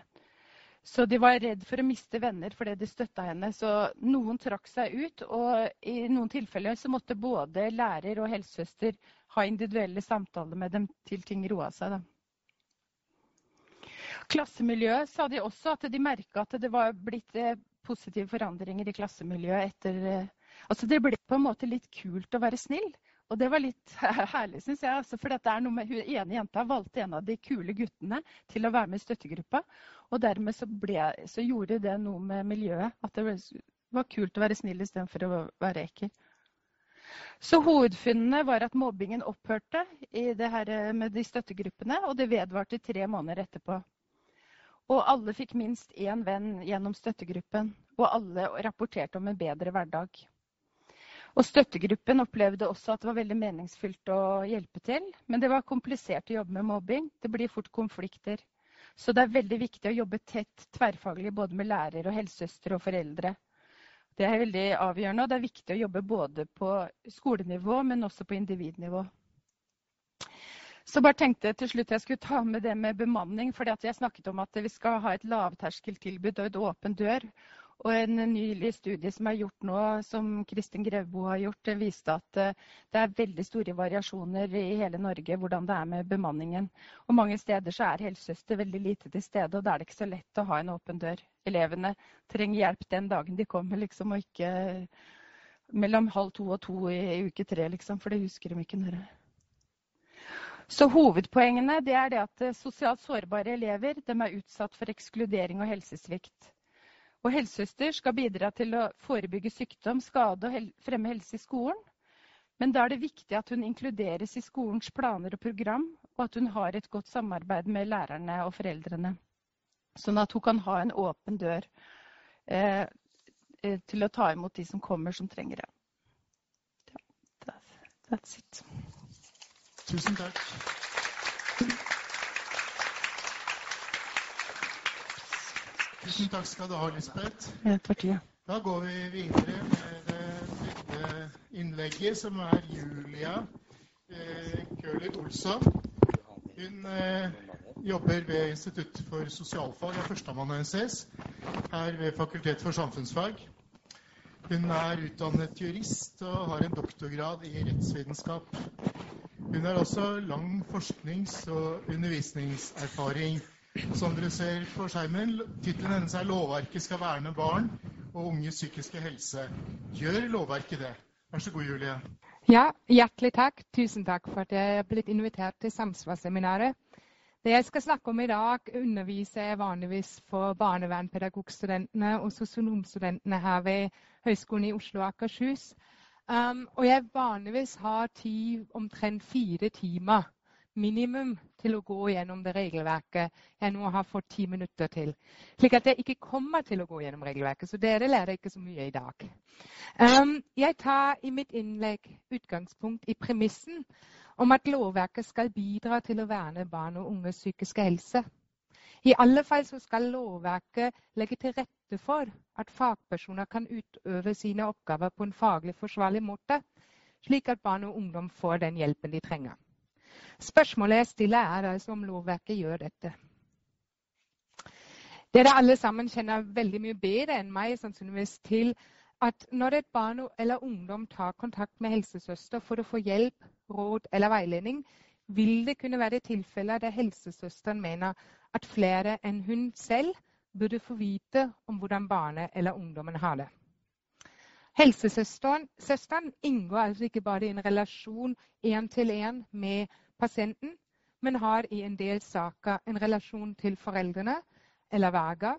Så de var redd for å miste venner fordi de støtta henne. Så noen trakk seg ut, og i noen tilfeller så måtte både lærer og helsesøster ha individuelle samtaler med dem til ting roa seg. Da. Klassemiljøet sa de også at de merka at det var blitt eh, positive forandringer i klassemiljøet etter eh, Altså det ble på en måte litt kult å være snill. Og det var litt herlig, syns jeg. Altså, for dette er noe med, hun ene jenta valgte en av de kule guttene til å være med i støttegruppa. Og dermed så, ble, så gjorde det noe med miljøet. At det var kult å være snill istedenfor å være ekkel. Så hovedfunnene var at mobbingen opphørte med de støttegruppene, og det vedvarte tre måneder etterpå. Og alle fikk minst én venn gjennom støttegruppen, og alle rapporterte om en bedre hverdag. Og støttegruppen opplevde også at det var veldig meningsfylt å hjelpe til. Men det var komplisert å jobbe med mobbing. Det blir fort konflikter. Så det er veldig viktig å jobbe tett tverrfaglig både med lærer og helsesøster og foreldre. Det er veldig avgjørende, og det er viktig å jobbe både på skolenivå, men også på individnivå. Så bare tenkte jeg til slutt jeg skulle ta med det med bemanning. fordi Jeg snakket om at vi skal ha et lavterskeltilbud og et åpen dør. Og en nylig studie som er gjort nå, som Kristin Grevbo har gjort, viste at eh, det er veldig store variasjoner i hele Norge hvordan det er med bemanningen. Og mange steder så er helsesøster veldig lite til stede, og da er det ikke så lett å ha en åpen dør. Elevene trenger hjelp den dagen de kommer, liksom, og ikke mellom halv to og to i, uke tre, liksom, for det husker de ikke når. Så Hovedpoengene er det at eh, sosialt sårbare elever er utsatt for ekskludering og helsesvikt. Og helsesøster skal bidra til å forebygge sykdom, skade og fremme helse i skolen. Men da er det viktig at hun inkluderes i skolens planer og program, og at hun har et godt samarbeid med lærerne og foreldrene. Sånn at hun kan ha en åpen dør eh, eh til å ta imot de som kommer som trenger det. That's it. Tusen takk. Tusen takk skal du ha, Lisbeth. Da går vi videre med det tredje innlegget, som er Julia eh, Køhler Olsson. Hun eh, jobber ved Institutt for sosialfag, er førsteamanuensis her ved Fakultet for samfunnsfag. Hun er utdannet jurist og har en doktorgrad i rettsvitenskap. Hun har også lang forsknings- og undervisningserfaring. Som dere ser på skjermen, tittelen hennes er 'Lovverket skal verne barn og unges psykiske helse'. Gjør lovverket det? Vær så god, Julie. Ja, hjertelig takk. Tusen takk for at jeg er blitt invitert til Samsvarsseminaret. Det jeg skal snakke om i dag, underviser jeg vanligvis for barnevernpedagogstudentene og sosionomstudentene her ved Høgskolen i Oslo og Akershus. Um, og jeg vanligvis har ti, omtrent fire timer minimum til å gå gjennom det regelverket jeg nå har fått ti minutter til. Slik at jeg ikke kommer til å gå gjennom regelverket. Så dere lærer ikke så mye i dag. Um, jeg tar i mitt innlegg utgangspunkt i premissen om at lovverket skal bidra til å verne barn og unges psykiske helse. I alle fall skal lovverket legge til rette for at fagpersoner kan utøve sine oppgaver på en faglig forsvarlig måte, slik at barn og ungdom får den hjelpen de trenger. Spørsmålet jeg stiller, er altså om lovverket gjør dette. Dere alle sammen kjenner veldig mye bedre enn meg sannsynligvis til at når et barn eller ungdom tar kontakt med helsesøster for å få hjelp, råd eller veiledning, vil det kunne være tilfeller der helsesøsteren mener at flere enn hun selv burde få vite om hvordan barnet eller ungdommen har det. Helsesøsteren inngår altså ikke bare i en relasjon én-til-én med pasienten, men har i en del saker en relasjon til foreldrene eller verger,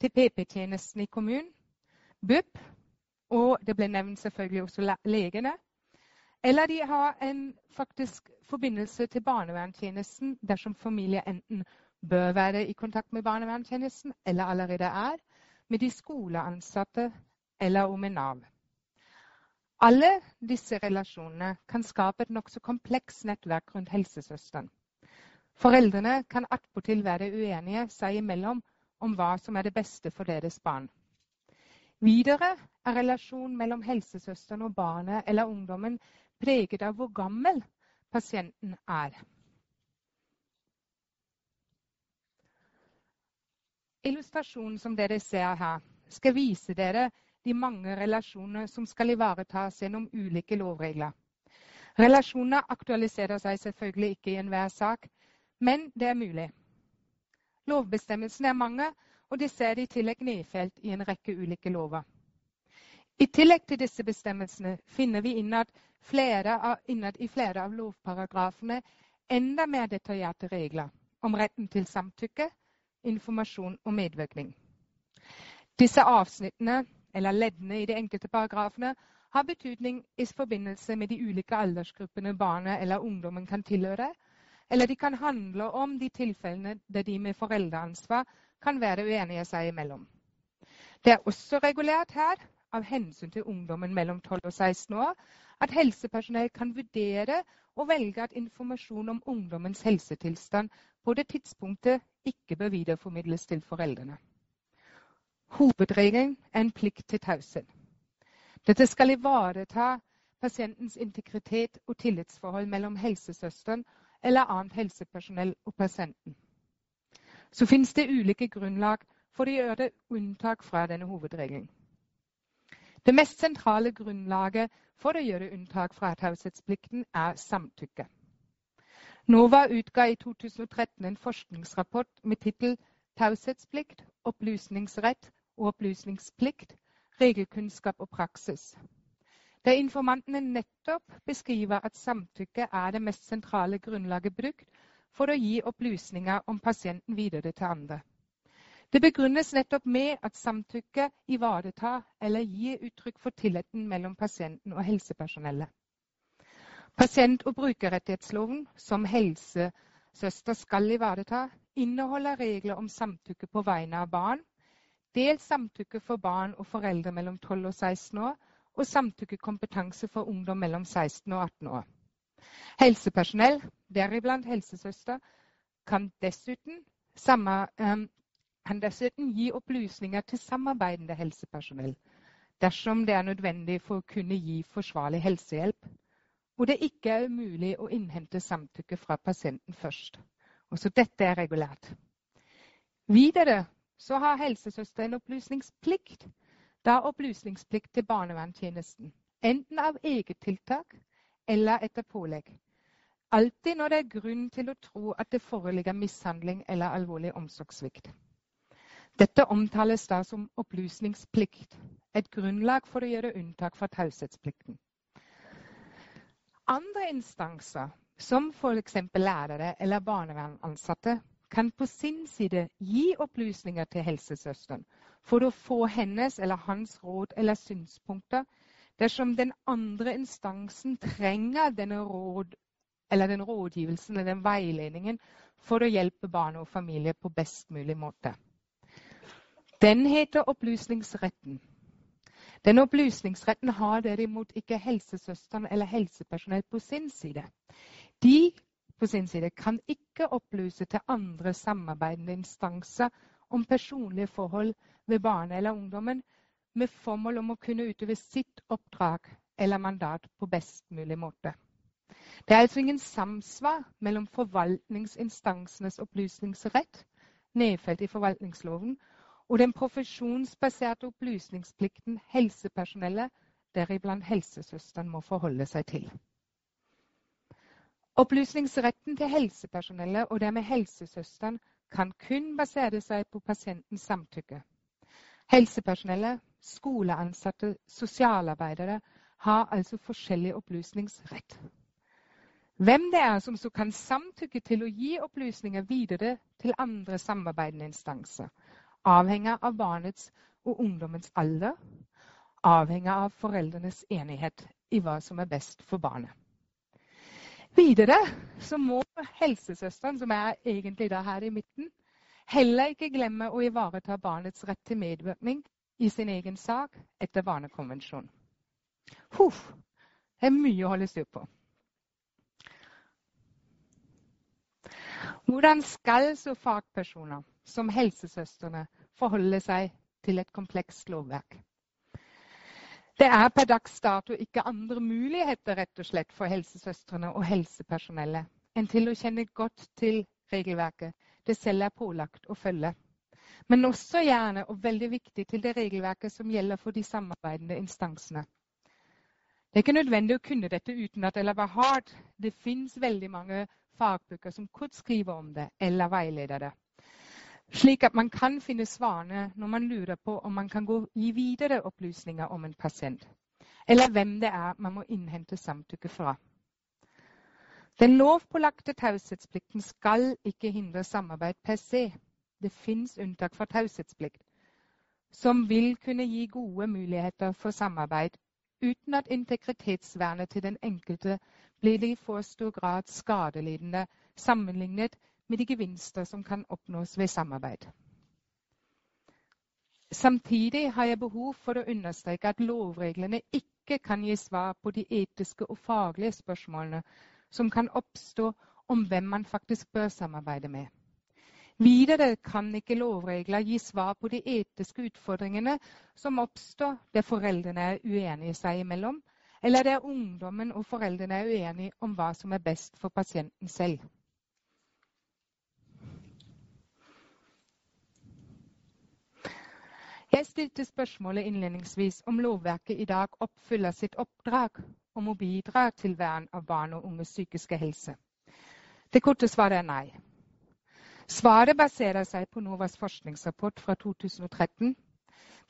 til PP-tjenesten i kommunen, BUP, og det ble nevnt selvfølgelig også legene. Eller de har en faktisk forbindelse til barnevernstjenesten dersom familie enten bør være i kontakt med barnevernstjenesten eller allerede er, med de skoleansatte eller om en Nav. Alle disse relasjonene kan skape et nokså komplekst nettverk rundt helsesøsteren. Foreldrene kan attpåtil være uenige seg imellom om hva som er det beste for deres barn. Videre er relasjonen mellom helsesøsteren og barnet eller ungdommen preget av hvor gammel pasienten er. Illustrasjonen som dere ser her, skal vise dere de mange relasjoner som skal ivaretas gjennom ulike lovregler. Relasjoner aktualiserer seg selvfølgelig ikke i enhver sak, men det er mulig. Lovbestemmelsene er mange, og disse er i tillegg nedfelt i en rekke ulike lover. I tillegg til disse bestemmelsene finner vi innad, av, innad i flere av lovparagrafene enda mer detaljerte regler om retten til samtykke, informasjon og medvirkning. Disse avsnittene, eller leddene i de enkelte paragrafene, har betydning i forbindelse med de ulike aldersgruppene barnet eller ungdommen kan tilhøre, eller de kan handle om de tilfellene der de med foreldreansvar kan være uenige seg imellom. Det er også regulert her, av hensyn til ungdommen mellom 12 og 16 år, at helsepersonell kan vurdere og velge at informasjon om ungdommens helsetilstand på det tidspunktet ikke bør videreformidles til foreldrene. Hovedregelen en plikt til taushet. Dette skal ivareta pasientens integritet og tillitsforhold mellom helsesøsteren eller annet helsepersonell og pasienten. Så finnes det ulike grunnlag for å gjøre unntak fra denne hovedregelen. Det mest sentrale grunnlaget for å gjøre unntak fra taushetsplikten er samtykke. NOVA utga i 2013 en forskningsrapport med tittel 'Taushetsplikt, opplysningsrett opplysningsplikt regelkunnskap og praksis', der informantene nettopp beskriver at samtykke er det mest sentrale grunnlaget brukt for å gi opplysninger om pasienten videre til andre. Det begrunnes nettopp med at samtykke ivaretar eller gir uttrykk for tilliten mellom pasienten og helsepersonellet. Pasient- og brukerrettighetsloven, som helsesøster skal ivareta, inneholder regler om samtykke på vegne av barn, dels samtykke for barn og foreldre mellom 12 og 16 år, og samtykkekompetanse for ungdom mellom 16 og 18 år. Helsepersonell, deriblant helsesøster, kan dessuten, um, kan dessuten gi opplysninger til samarbeidende helsepersonell dersom det er nødvendig for å kunne gi forsvarlig helsehjelp, hvor det ikke er umulig å innhente samtykke fra pasienten først. Også dette er regulært. Videre så har helsesøster en opplysningsplikt. Da opplysningsplikt til barnevernstjenesten, enten av eget tiltak eller etter pålegg. Alltid når det er grunn til å tro at det foreligger mishandling eller alvorlig omsorgssvikt. Dette omtales da som opplysningsplikt, et grunnlag for å gjøre unntak fra taushetsplikten. Andre instanser, som f.eks. lærere eller barnevernansatte, kan på sin side gi opplysninger til helsesøsteren for å få hennes eller hans råd eller synspunkter dersom den andre instansen trenger denne råd, eller den rådgivelsen eller den veiledningen for å hjelpe barn og familie på best mulig måte. Den heter opplysningsretten. Den opplysningsretten har derimot ikke helsesøsteren eller helsepersonell på sin side. De på sin side kan ikke opplyse til andre samarbeidende instanser om personlige forhold ved barnet eller ungdommen med formål om å kunne utøve sitt oppdrag eller mandat på best mulig måte. Det er altså ingen samsvar mellom forvaltningsinstansenes opplysningsrett, nedfelt i forvaltningsloven, og den profesjonsbaserte opplysningsplikten helsepersonellet, deriblant helsesøsteren, må forholde seg til. Opplysningsretten til helsepersonellet og dermed helsesøsteren kan kun basere seg på pasientens samtykke. Helsepersonellet, skoleansatte, sosialarbeidere har altså forskjellig opplysningsrett. Hvem det er som så kan samtykke til å gi opplysninger videre til andre samarbeidende instanser, avhenger av barnets og ungdommens alder, avhenger av foreldrenes enighet i hva som er best for barnet. Videre så må helsesøsteren, som er egentlig da her i midten, heller ikke glemme å ivareta barnets rett til medvirkning i sin egen sak etter Barnekonvensjonen. Huff, det er mye å holde styr på. Hvordan skal så fagpersoner som helsesøstrene forholde seg til et komplekst lovverk? Det er per dags dato ikke andre muligheter rett og slett for helsesøstrene og helsepersonellet enn til å kjenne godt til regelverket det selv er pålagt å følge. Men også gjerne, og veldig viktig, til det regelverket som gjelder for de samarbeidende instansene. Det er ikke nødvendig å kunne dette uten at det er hardt. Det fins veldig mange fagbøker som kort skriver om det, eller veileder det slik at man kan finne svarene når man lurer på om man kan gi videre opplysninger om en pasient, eller hvem det er man må innhente samtykke fra. Den lovpålagte taushetsplikten skal ikke hindre samarbeid per se. Det fins unntak fra taushetsplikt, som vil kunne gi gode muligheter for samarbeid uten at integritetsvernet til den enkelte blir i for stor grad skadelidende sammenlignet med de gevinster som kan oppnås ved samarbeid. Samtidig har jeg behov for å understreke at lovreglene ikke kan gi svar på de etiske og faglige spørsmålene som kan oppstå om hvem man faktisk bør samarbeide med. Videre kan ikke lovregler gi svar på de etiske utfordringene som oppstår der foreldrene er uenige seg imellom, eller der ungdommen og foreldrene er uenige om hva som er best for pasienten selv. Jeg stilte spørsmålet innledningsvis om lovverket i dag oppfyller sitt oppdrag om å bidra til vern av barn og unges psykiske helse. Det korte svaret er nei. Svaret baserer seg på NOVAs forskningsrapport fra 2013.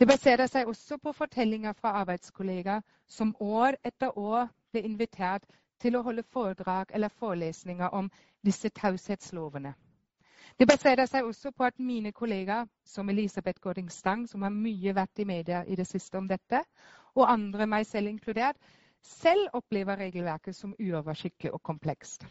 Det baserer seg også på fortellinger fra arbeidskollegaer som år etter år ble invitert til å holde foredrag eller forelesninger om disse taushetslovene. Det baserer seg også på at mine kollegaer, som Elisabeth Gårding Stang, som har mye vært i media i det siste om dette, og andre, meg selv inkludert, selv opplever regelverket som uoversiktlig og komplekst.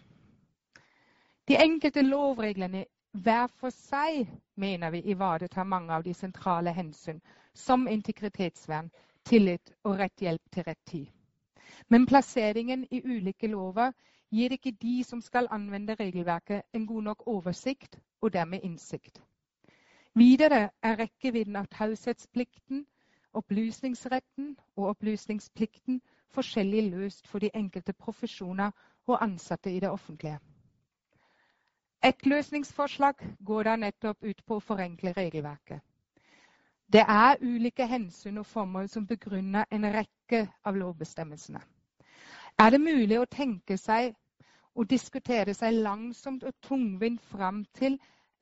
De enkelte lovreglene hver for seg mener vi ivaretar mange av de sentrale hensyn, som integritetsvern, tillit og rett hjelp til rett tid. Men plasseringen i ulike lover gir ikke de som skal anvende regelverket, en god nok oversikt og dermed innsikt. Videre er rekkevidden av taushetsplikten, opplysningsretten og opplysningsplikten forskjellig løst for de enkelte profesjoner og ansatte i det offentlige. Et løsningsforslag går da nettopp ut på å forenkle regelverket. Det er ulike hensyn og formål som begrunner en rekke av lovbestemmelsene. Er det mulig å tenke seg og diskutere seg langsomt og tungvint fram til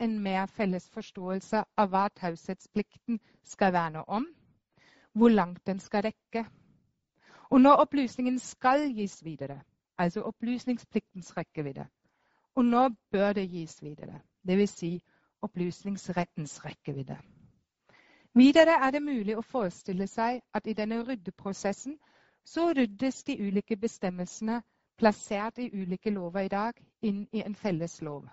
en mer felles forståelse av hva taushetsplikten skal verne om, hvor langt den skal rekke, og når opplysningen skal gis videre, altså opplysningspliktens rekkevidde, og når bør det gis videre, dvs. Si opplysningsrettens rekkevidde. Videre er det mulig å forestille seg at i denne ryddeprosessen så ryddes de ulike bestemmelsene plassert i ulike lover i dag, inn i en felles lov.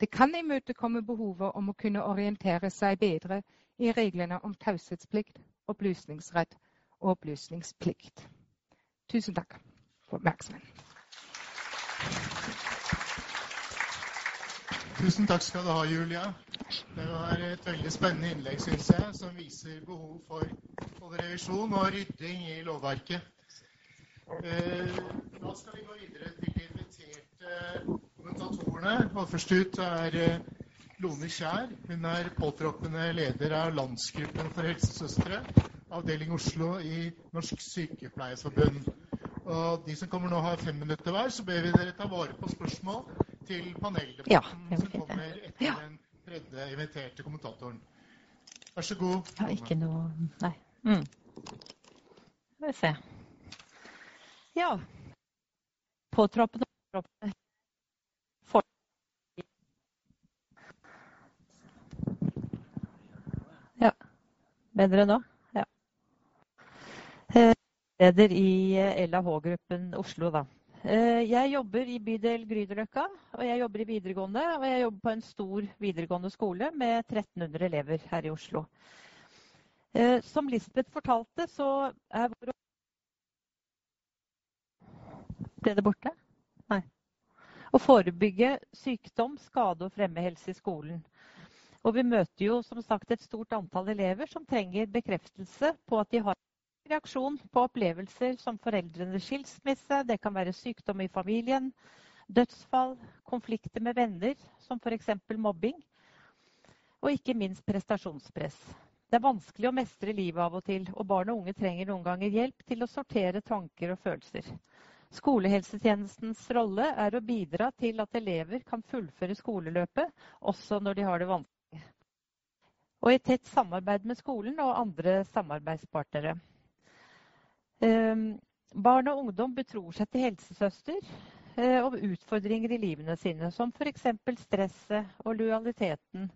Det kan imøtekomme behovet om å kunne orientere seg bedre i reglene om taushetsplikt, opplysningsrett og opplysningsplikt. Tusen takk for oppmerksomheten. Tusen takk skal du ha, Julia. Det var et veldig spennende innlegg, syns jeg, som viser behov for både revisjon og rydding i lovverket. Eh, da skal vi gå videre til de inviterte kommentatorene. Og først ut er eh, Lone Kjær. Hun er påtroppende leder av Landsgruppen for helsesøstre, avdeling Oslo i Norsk Sykepleierforbund. Og de som kommer nå, har fem minutter hver, så ber vi dere ta vare på spørsmål til paneldebatten ja, som kommer etter ja. den tredje inviterte kommentatoren. Vær så god. Ja, ikke noe Nei. Mm. Skal vi se. Ja. Påtroppende Ja. Bedre nå? Ja. Eh, leder i LAH-gruppen Oslo, da. Eh, jeg jobber i bydel Grünerløkka, og jeg jobber i videregående. Og jeg jobber på en stor videregående skole med 1300 elever her i Oslo. Eh, som Lisbeth fortalte, så er vår ble det borte? Nei. Å forebygge sykdom, skade og fremme helse i skolen. Og vi møter jo som sagt et stort antall elever som trenger bekreftelse på at de har reaksjon på opplevelser som foreldrenes skilsmisse, det kan være sykdom i familien, dødsfall, konflikter med venner, som f.eks. mobbing, og ikke minst prestasjonspress. Det er vanskelig å mestre livet av og til, og barn og unge trenger noen ganger hjelp til å sortere tanker og følelser. Skolehelsetjenestens rolle er å bidra til at elever kan fullføre skoleløpet, også når de har det vanskelig. Og i tett samarbeid med skolen og andre samarbeidspartnere. Ehm, barn og ungdom betror seg til helsesøster eh, om utfordringer i livene sine, som f.eks. stresset og lojaliteten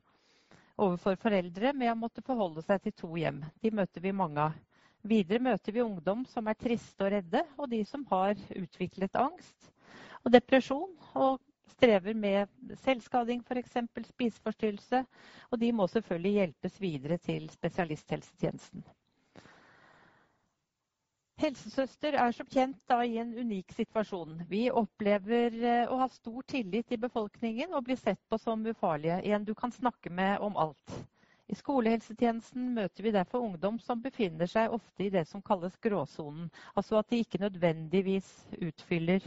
overfor foreldre med å måtte forholde seg til to hjem. De møter vi mange av. Videre møter vi ungdom som er triste og redde, og de som har utviklet angst og depresjon og strever med selvskading, f.eks. spiseforstyrrelse. Og de må selvfølgelig hjelpes videre til spesialisthelsetjenesten. Helsesøster er som kjent da i en unik situasjon. Vi opplever eh, å ha stor tillit i befolkningen og blir sett på som ufarlige. En du kan snakke med om alt. I skolehelsetjenesten møter vi derfor ungdom som befinner seg ofte i det som kalles gråsonen. Altså at de ikke nødvendigvis utfyller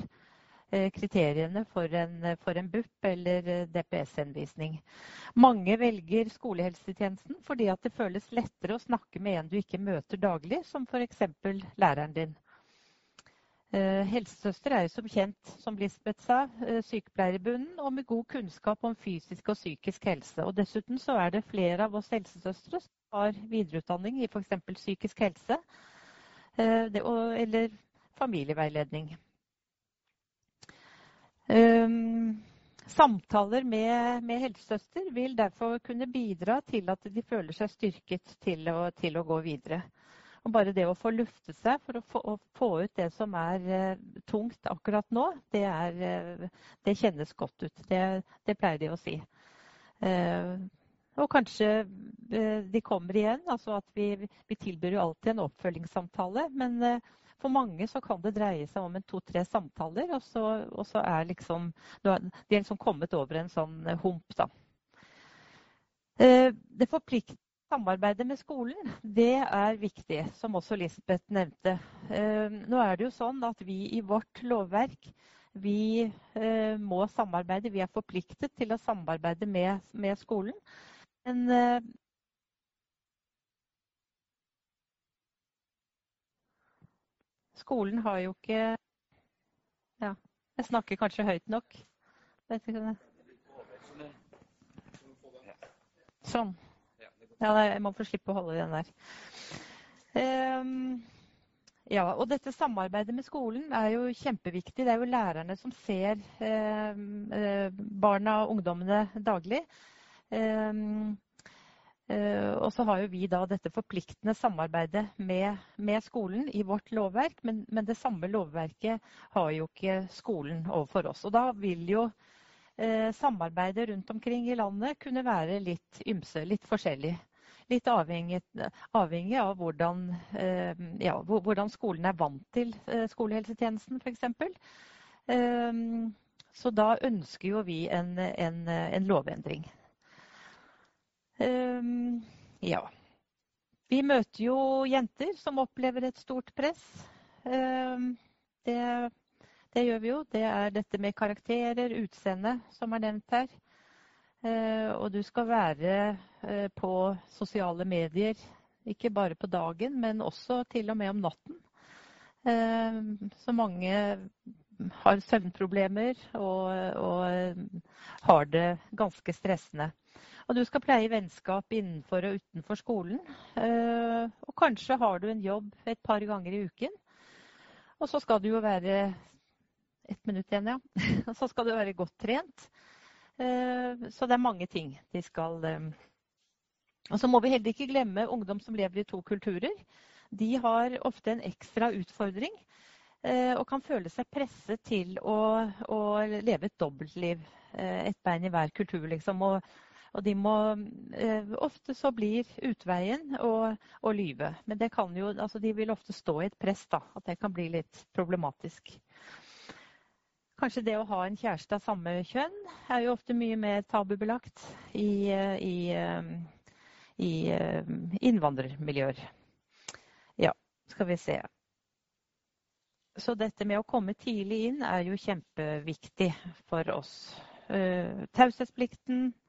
kriteriene for en, for en BUP eller eh, DPS-henvisning. Mange velger skolehelsetjenesten fordi det føles lettere å snakke med en du ikke møter daglig, som f.eks. læreren din. Eh, helsesøster er som kjent, som Lisbeth sa, eh, sykepleier i bunnen og med god kunnskap om fysisk og psykisk helse. Og dessuten så er det flere av oss helsesøstre som har videreutdanning i f.eks. psykisk helse eh, eller familieveiledning. Samtaler med, med helsesøster vil derfor kunne bidra til at de føler seg styrket til å, til å gå videre. Og bare det å få luftet seg for å få, å få ut det som er eh, tungt akkurat nå, det, er, eh, det, kjennes godt ut. Det, det pleier de å si. Eh, og kanskje eh, de kommer igjen. altså at Vi, vi tilbyr jo alltid en oppfølgingssamtale. Men for mange så kan det dreie seg om en to-tre samtaler, og så, og så er liksom De er liksom kommet over en sånn hump, da. Det forplikter Samarbeidet med skolen det er viktig, som også Lisbeth nevnte. Nå er det jo sånn at vi i vårt lovverk vi må samarbeide. Vi er forpliktet til å samarbeide med, med skolen. Men skolen har jo ikke Ja, jeg snakker kanskje høyt nok. Sånn. Ja, jeg må få slippe å holde den der. Um, ja, og dette samarbeidet med skolen er jo kjempeviktig. Det er jo lærerne som ser eh, barna og ungdommene daglig. Ehm, eh, og så har jo vi da dette forpliktende samarbeidet med, med skolen i vårt lovverk, men, men, det samme lovverket har jo ikke skolen overfor oss. Og da vil jo eh, samarbeidet rundt omkring i landet kunne være litt ymse, litt forskjellig. Litt avhengig, avhengig av hvordan, eh, ja, hvordan, skolen er vant til eh, skolehelsetjenesten, f.eks. Eh, så da ønsker jo vi en, en, en lovendring. Um, ja. Vi møter jo jenter som opplever et stort press. Um, det, det, gjør vi jo. Det er dette med karakterer, utseende, som er nevnt her. Uh, og du skal være uh, på sosiale medier, ikke bare på dagen, men også til og med om natten. Så mange har søvnproblemer og, og har det ganske stressende. Og du skal pleie vennskap innenfor og utenfor skolen. Eh, og kanskje har du en jobb et par ganger i uken. Og så skal du jo være Ett minutt igjen, ja. Og så skal du være godt trent. Eh, så det er mange ting de skal eh, Og så må vi heller ikke glemme ungdom som lever i to kulturer. De har ofte en ekstra utfordring og kan føle seg presset til å, å leve et dobbeltliv. Et bein i hver kultur, liksom. Og og de må, eh, ofte så blir utveien å, lyve. Men det kan jo, altså de vil ofte stå i et press, da. At det kan bli litt problematisk. Kanskje det å ha en kjæreste av samme kjønn er jo ofte mye mer tabubelagt i, i, i innvandrermiljøer. Ja, skal vi se. Så dette med å komme tidlig inn er jo kjempeviktig for oss. Taushetsplikten, Eh,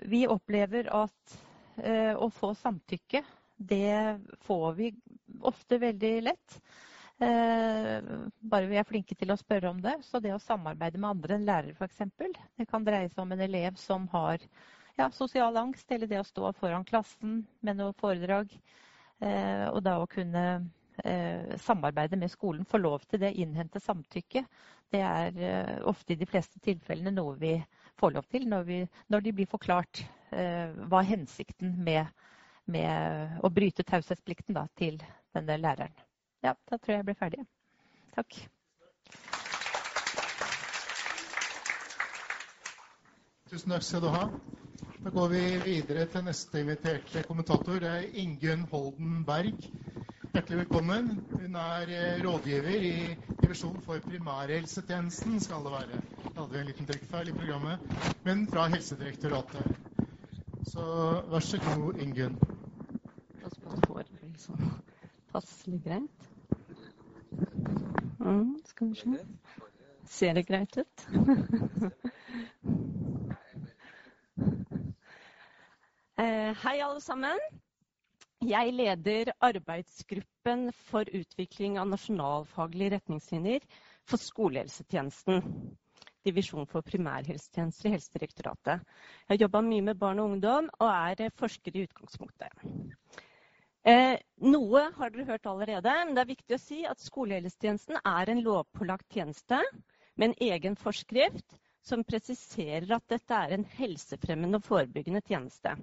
vi opplever at eh, å få samtykke, det får vi ofte veldig lett. Eh, bare vi er flinke til å spørre om det. Så det å samarbeide med andre enn lærere f.eks. Det kan dreie seg om en elev som har ja, sosial angst, eller det å stå foran klassen med noe foredrag. Og da å kunne samarbeide med skolen, få lov til det, innhente samtykke, det er ofte i de fleste tilfellene noe vi får lov til når, vi, når de blir forklart eh, hva er hensikten med, med å bryte taushetsplikten til denne læreren. Ja, da tror jeg jeg ble ferdig. Takk. Tusen takk skal du ha. Da går vi videre til neste inviterte kommentator. Det er Ingunn Holden Berg. Hjertelig velkommen. Hun er eh, rådgiver i divisjon for primærhelsetjenesten, skal det være. Da hadde vi en liten trykkfeil i programmet, men fra Helsedirektoratet. Så vær så god, Ingunn. Pass på at du får liksom passelig greit. Mm, skal vi se. Ser det greit ut? eh, hei, alle sammen. Jeg leder arbeidsgruppen for utvikling av nasjonalfaglige retningslinjer for skolehelsetjenesten. Divisjon for primærhelsetjenester i Helsedirektoratet. Jeg har jobba mye med barn og ungdom og er forsker i utgangspunktet. Eh, noe har dere hørt allerede, men det er viktig å si at skolehelsetjenesten er en lovpålagt tjeneste med en egen forskrift som presiserer at dette er en helsefremmende og forebyggende tjeneste.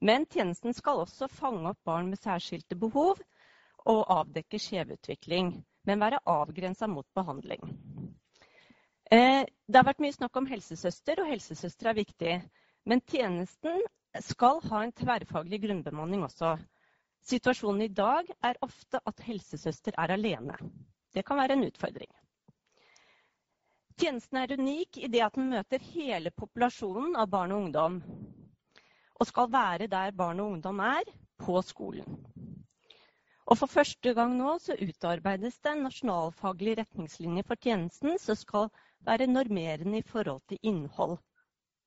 Men tjenesten skal også fange opp barn med særskilte behov og avdekke skjevutvikling, men være avgrensa mot behandling. Eh, det har vært mye snakk om helsesøster, og helsesøster er viktig. Men tjenesten skal ha en tverrfaglig grunnbemanning også. Situasjonen i dag er ofte at helsesøster er alene. Det kan være en utfordring. Tjenesten er unik i det at den møter hele populasjonen av barn og ungdom og skal være der barn og ungdom er, på skolen. Og For første gang nå så utarbeides det en nasjonalfaglig retningslinje for tjenesten som skal være normerende i forhold til innhold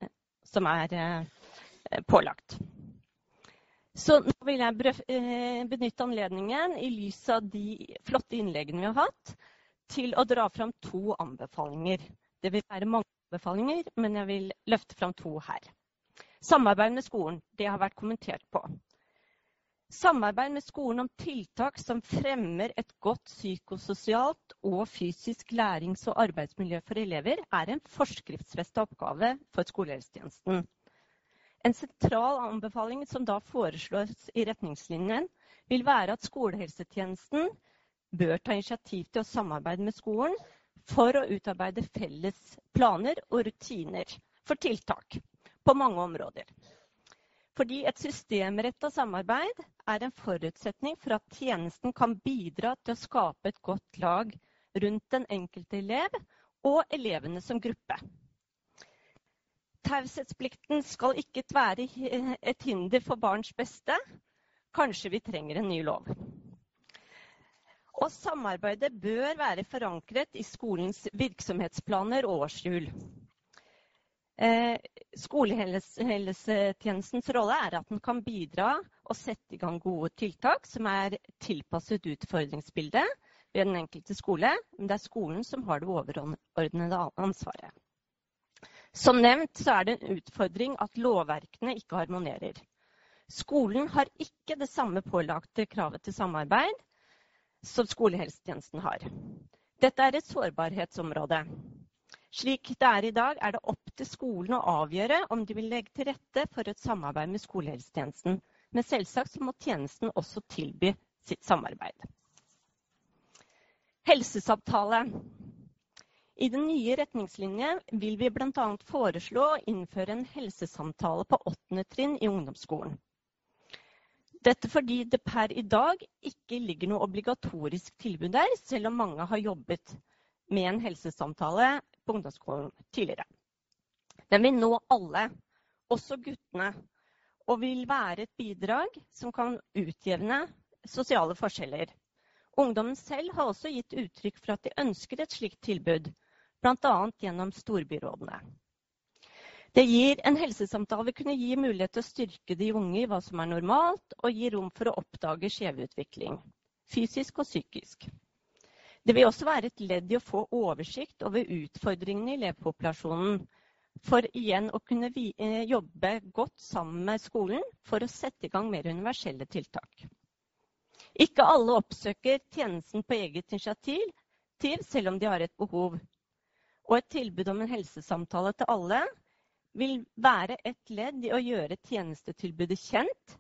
eh, som er eh, pålagt. Så nå vil jeg eh, benytte anledningen, i lys av de flotte innleggene vi har hatt, til å dra fram to anbefalinger. Det vil være mange anbefalinger, men jeg vil løfte fram to her. Samarbeid med skolen, det har vært kommentert på. Samarbeid med skolen om tiltak som fremmer et godt psykososialt og fysisk lærings- og arbeidsmiljø for elever, er en forskriftsfestet oppgave for skolehelsetjenesten. En sentral anbefaling som da foreslås i retningslinjen, vil være at skolehelsetjenesten bør ta initiativ til å samarbeide med skolen for å utarbeide felles planer og rutiner for tiltak på mange områder. Fordi et systemretta samarbeid er en forutsetning for at tjenesten kan bidra til å skape et godt lag rundt den enkelte elev og elevene som gruppe. Taushetsplikten skal ikke være et hinder for barns beste. Kanskje vi trenger en ny lov. Og samarbeidet bør være forankret i skolens virksomhetsplaner og årshjul. Eh, skolehelsetjenestens rolle er at den kan bidra og sette i gang gode tiltak som er tilpasset utfordringsbildet ved den enkelte skole. Men det er skolen som har det overordnede ansvaret. Som nevnt så er det en utfordring at lovverkene ikke harmonerer. Skolen har ikke det samme pålagte kravet til samarbeid som skolehelsetjenesten har. Dette er et sårbarhetsområde. Slik det er i dag, er det opp til skolen å avgjøre om de vil legge til rette for et samarbeid med skolehelsetjenesten. Men selvsagt må tjenesten også tilby sitt samarbeid. Helsesamtale. I den nye retningslinjen vil vi bl.a. foreslå å innføre en helsesamtale på åttende trinn i ungdomsskolen. Dette fordi det per i dag ikke ligger noe obligatorisk tilbud der, selv om mange har jobbet med en helsesamtale på ungdomsskolen tidligere. Den vil nå alle, også guttene, og vil være et bidrag som kan utjevne sosiale forskjeller. Ungdommen selv har også gitt uttrykk for at de ønsker et slikt tilbud, bl.a. gjennom storbyrådene. Det gir En helsesamtale vil kunne gi mulighet til å styrke de unge i hva som er normalt, og gi rom for å oppdage skjevutvikling, fysisk og psykisk. Det vil også være et ledd i å få oversikt over utfordringene i elevpopulasjonen. For igjen å kunne eh, jobbe godt sammen med skolen for å sette i gang mer universelle tiltak. Ikke alle oppsøker tjenesten på eget initiativ, selv om de har et behov. Og et tilbud om en helsesamtale til alle vil være et ledd i å gjøre tjenestetilbudet kjent,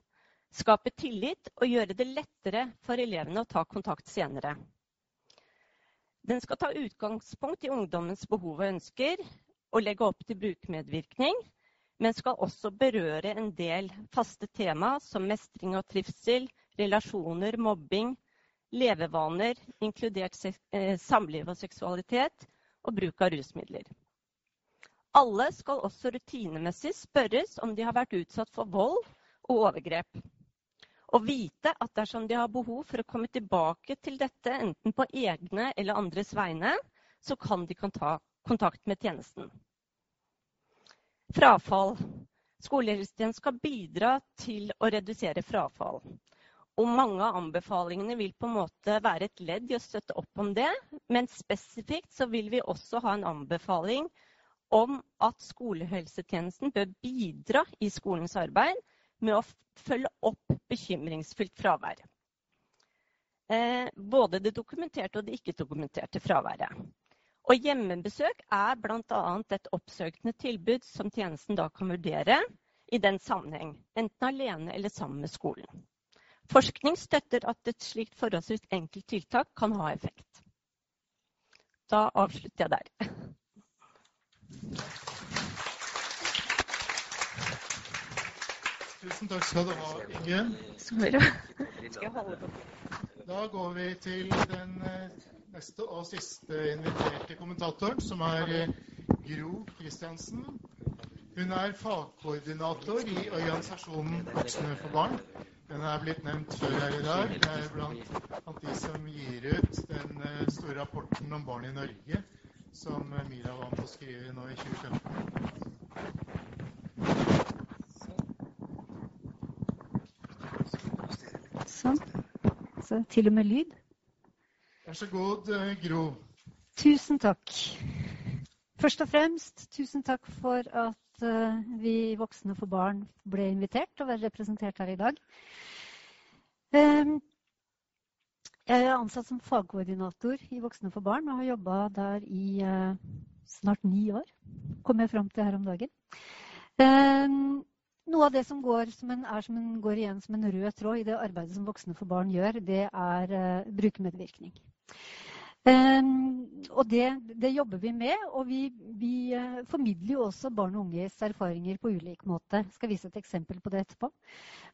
skape tillit og gjøre det lettere for elevene å ta kontakt senere. Den skal ta utgangspunkt i ungdommens behov og ønsker og legge opp til brukermedvirkning, men skal også berøre en del faste tema som mestring og trivsel, relasjoner, mobbing, levevaner, inkludert eh, samliv og seksualitet, og bruk av rusmidler. Alle skal også rutinemessig spørres om de har vært utsatt for vold og overgrep. Og vite at dersom de har behov for å komme tilbake til dette, enten på egne eller andres vegne, så kan de ta kontakt med tjenesten. Frafall. Skolehelsetjenesten skal bidra til å redusere frafall. Og mange av anbefalingene vil på en måte være et ledd i å støtte opp om det. Men spesifikt så vil vi også ha en anbefaling om at skolehelsetjenesten bør bidra i skolens arbeid med å følge opp bekymringsfullt fravær. Eh, både det dokumenterte og det ikke-dokumenterte fraværet. Og hjemmebesøk er bl.a. et oppsøkende tilbud som tjenesten da kan vurdere i den sammenheng, enten alene eller sammen med skolen. Forskning støtter at et slikt forholdsvis enkelt tiltak kan ha effekt. Da avslutter jeg der. Tusen takk skal du ha, Inge. Da går vi til den eh, neste og siste inviterte kommentatoren, som er eh, Gro Kristiansen. Hun er fagkoordinator i organisasjonen Voksne for barn. Den er blitt nevnt før her i dag. Det er blant, de som gir ut den eh, store rapporten om barn i Norge, som Mira var med å skrive nå i 2015. Sånn. Så til og med lyd. Vær så god, eh, Gro. Tusen takk. Først og fremst tusen takk for at uh, vi voksne for barn ble invitert og være representert her i dag. Um, jeg er ansatt som fagkoordinator i Voksne for barn og har jobba der i uh, snart ni år. Kom jeg fram til her om dagen. Noe av det som går, som en, er som går igjen som en rød tråd i det arbeidet som Voksne for barn gjør, det er uh, brukermedvirkning. Um, og det, det, jobber vi med, og vi, vi uh, formidler jo også barn og unges erfaringer på ulik måte. Jeg skal vise et eksempel på det etterpå.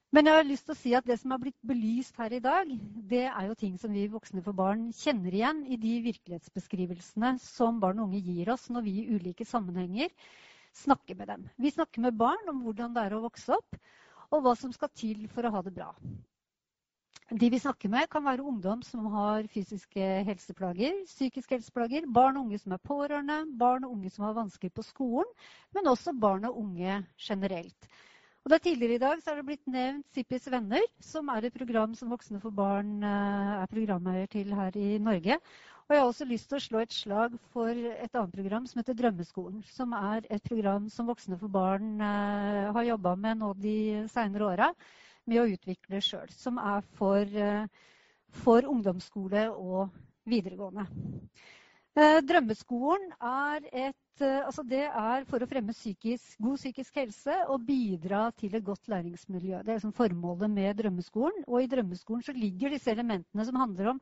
Men jeg har lyst til å si at det som har blitt belyst her i dag, det er jo ting som vi voksne for barn kjenner igjen i de virkelighetsbeskrivelsene som barn og unge gir oss når vi i ulike sammenhenger snakker med dem. Vi snakker med barn om hvordan det er å vokse opp, og hva som skal til for å ha det bra. De vi snakker med, kan være ungdom som har fysiske helseplager, psykiske helseplager, barn og unge som er pårørende, barn og unge som har vansker på skolen, men også barn og unge generelt. Og det Tidligere i dag er det blitt nevnt Sippis venner, som er et program som Voksne for barn eh, er programeier til her i Norge. Og jeg har også lyst til å slå et slag for et annet program som heter Drømmeskolen. Som er et program som Voksne for barn uh, har jobba med nå de seinere åra med å utvikle sjøl. Som er for, uh, for, ungdomsskole og videregående. Uh, drømmeskolen er et Altså er for å fremme psykisk, god psykisk helse og bidra til et godt læringsmiljø. Det er liksom formålet med Drømmeskolen. Og i Drømmeskolen ligger disse elementene som handler om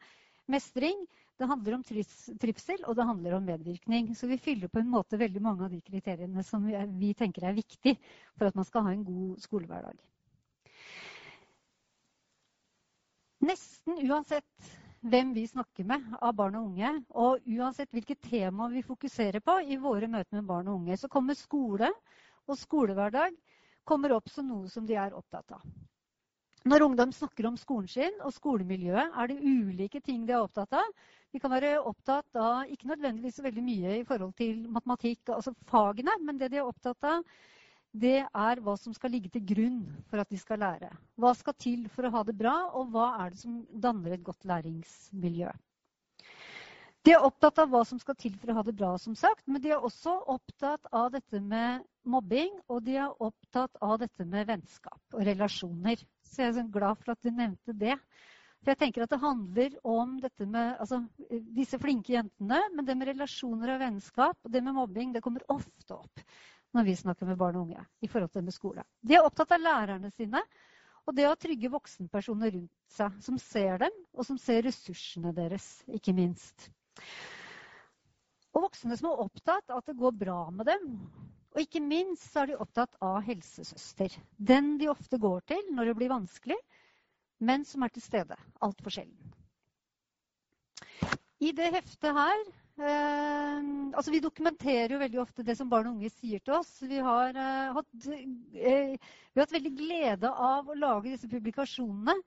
mestring, det handler om trivsel, og det handler om medvirkning. Så vi fyller på en måte veldig mange av de kriteriene som vi, er, tenker er viktig for at man skal ha en god skolehverdag. Nesten uansett hvem vi snakker med av barn og unge, og uansett hvilket tema vi fokuserer på i våre møter med barn og unge, så kommer skole og skolehverdag kommer opp som noe som de er opptatt av. Når ungdom snakker om skolen sin og skolemiljøet, er det ulike ting de er opptatt av. De kan være opptatt av ikke nødvendigvis så veldig mye i forhold til matematikk, altså fagene, men det de er opptatt av, det er hva som skal ligge til grunn for at de skal lære. Hva skal til for å ha det bra, og hva er det som danner et godt læringsmiljø. De er opptatt av hva som skal til for å ha det bra, som sagt, men de er også opptatt av dette med mobbing, og de er opptatt av dette med vennskap og relasjoner. Så jeg er sånn glad for at du nevnte det. For jeg tenker at det handler om dette med altså, disse flinke jentene. Men det med relasjoner og vennskap og det med mobbing det kommer ofte opp når vi snakker med barn og unge i forhold til det med skole. De er opptatt av lærerne sine og det å trygge voksenpersoner rundt seg som ser dem, og som ser ressursene deres, ikke minst. Og voksne som er opptatt av at det går bra med dem. Og ikke minst så er de opptatt av helsesøster. Den de ofte går til når det blir vanskelig, men som er til stede altfor sjelden. I det heftet her eh, altså Vi dokumenterer jo veldig ofte det som barn og unge sier til oss. Vi har, eh, hatt, eh, vi har hatt veldig glede av å lage disse publikasjonene.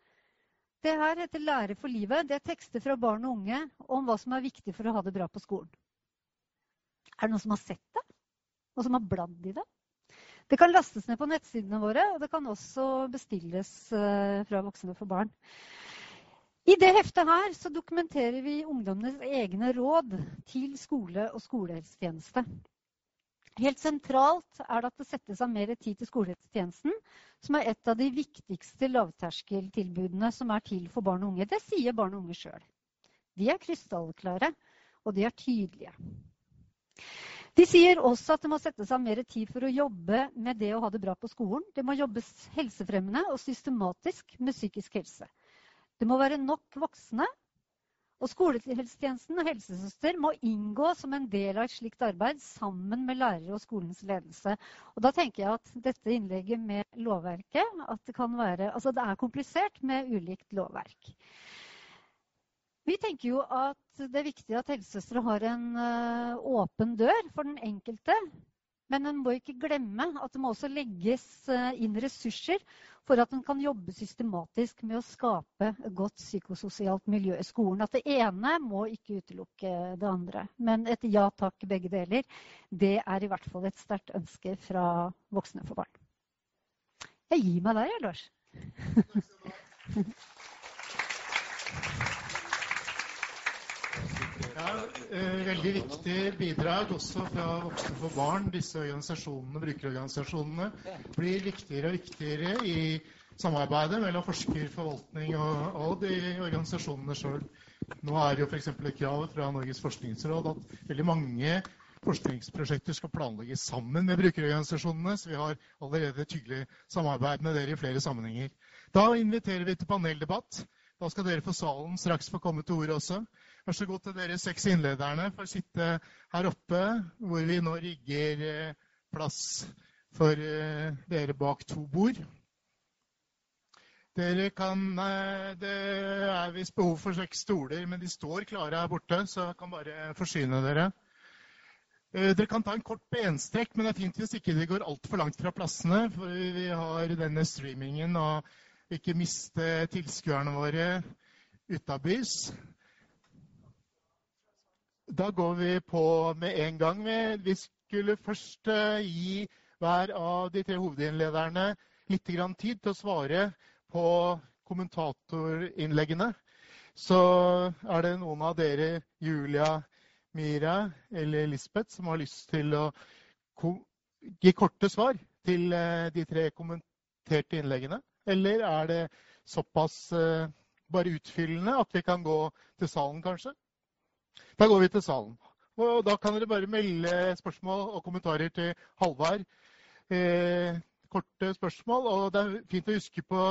Det her heter 'Lære for livet'. Det er tekster fra barn og unge om hva som er viktig for å ha det bra på skolen. Er det noen som har sett det? Noen som har bladd i det? Det kan lastes ned på nettsidene våre, og det kan også bestilles eh, fra Voksne for barn. I det heftet her så dokumenterer vi ungdommenes egne råd til skole og skolehelsetjeneste. Helt sentralt er det at det settes av mer tid til skolehelsetjenesten, som er et av de viktigste lavterskeltilbudene som er til for barn og unge. Det sier barn og unge sjøl. De er krystallklare. og de er tydelige. De sier også at det må settes av mer tid for å jobbe med det å ha det bra på skolen. Det må jobbes helsefremmende og systematisk med psykisk helse. Det må være nok voksne. Og skolehelsetjenesten og helsesøster må inngå som en del av et slikt arbeid sammen med lærere og skolens ledelse. Og da tenker jeg at dette innlegget med lovverket at det, være, altså det er komplisert med ulikt lovverk. Vi tenker jo at det er viktig at helsesøstre har en uh, åpen dør for den enkelte. Men en må ikke glemme at det må også legges uh, inn ressurser for at en kan jobbe systematisk med å skape et godt psykososialt miljø i skolen. At det ene må ikke utelukke det andre. Men et ja takk, begge deler, det er i hvert fall et sterkt ønske fra Voksne for barn. Jeg gir meg der, jeg, Lars. Ja, eh, veldig viktig bidrag også fra Voksne for barn. Disse organisasjonene, brukerorganisasjonene blir viktigere og viktigere i samarbeidet mellom forsker, forvaltning og, og de organisasjonene sjøl. Nå er jo f.eks. et krav fra Norges forskningsråd at veldig mange forskningsprosjekter skal planlegges sammen med brukerorganisasjonene, så vi har allerede et hyggelig samarbeid med dere i flere sammenhenger. Da inviterer vi til paneldebatt. Da skal dere få salen straks få komme til ord også. Vær så god til dere seks innlederne for å sitte her oppe, hvor vi nå rigger eh, plass for eh, dere bak to bord. Dere kan, eh, Det er visst behov for seks stoler, men de står klare her borte, så jeg kan bare forsyne dere. Dere kan ta en kort benstrekk, men det er fint hvis ikke de går altfor langt fra plassene. For vi har denne streamingen, og ikke miste tilskuerne våre utabys. Da går vi på med en gang. Vi skulle først eh, gi hver av de tre hovedinnlederne litt tid til å svare på kommentatorinnleggene. Så er det noen av dere, Julia, Mira eller Lisbeth, som har lyst til å gi korte svar til eh, de tre kommenterte innleggene? Eller er det såpass eh, bare utfyllende at vi kan gå til salen, kanskje? Da går vi til salen. Og da kan dere bare melde spørsmål og kommentarer til Halvard. Eh, korte spørsmål. Og det er fint å huske på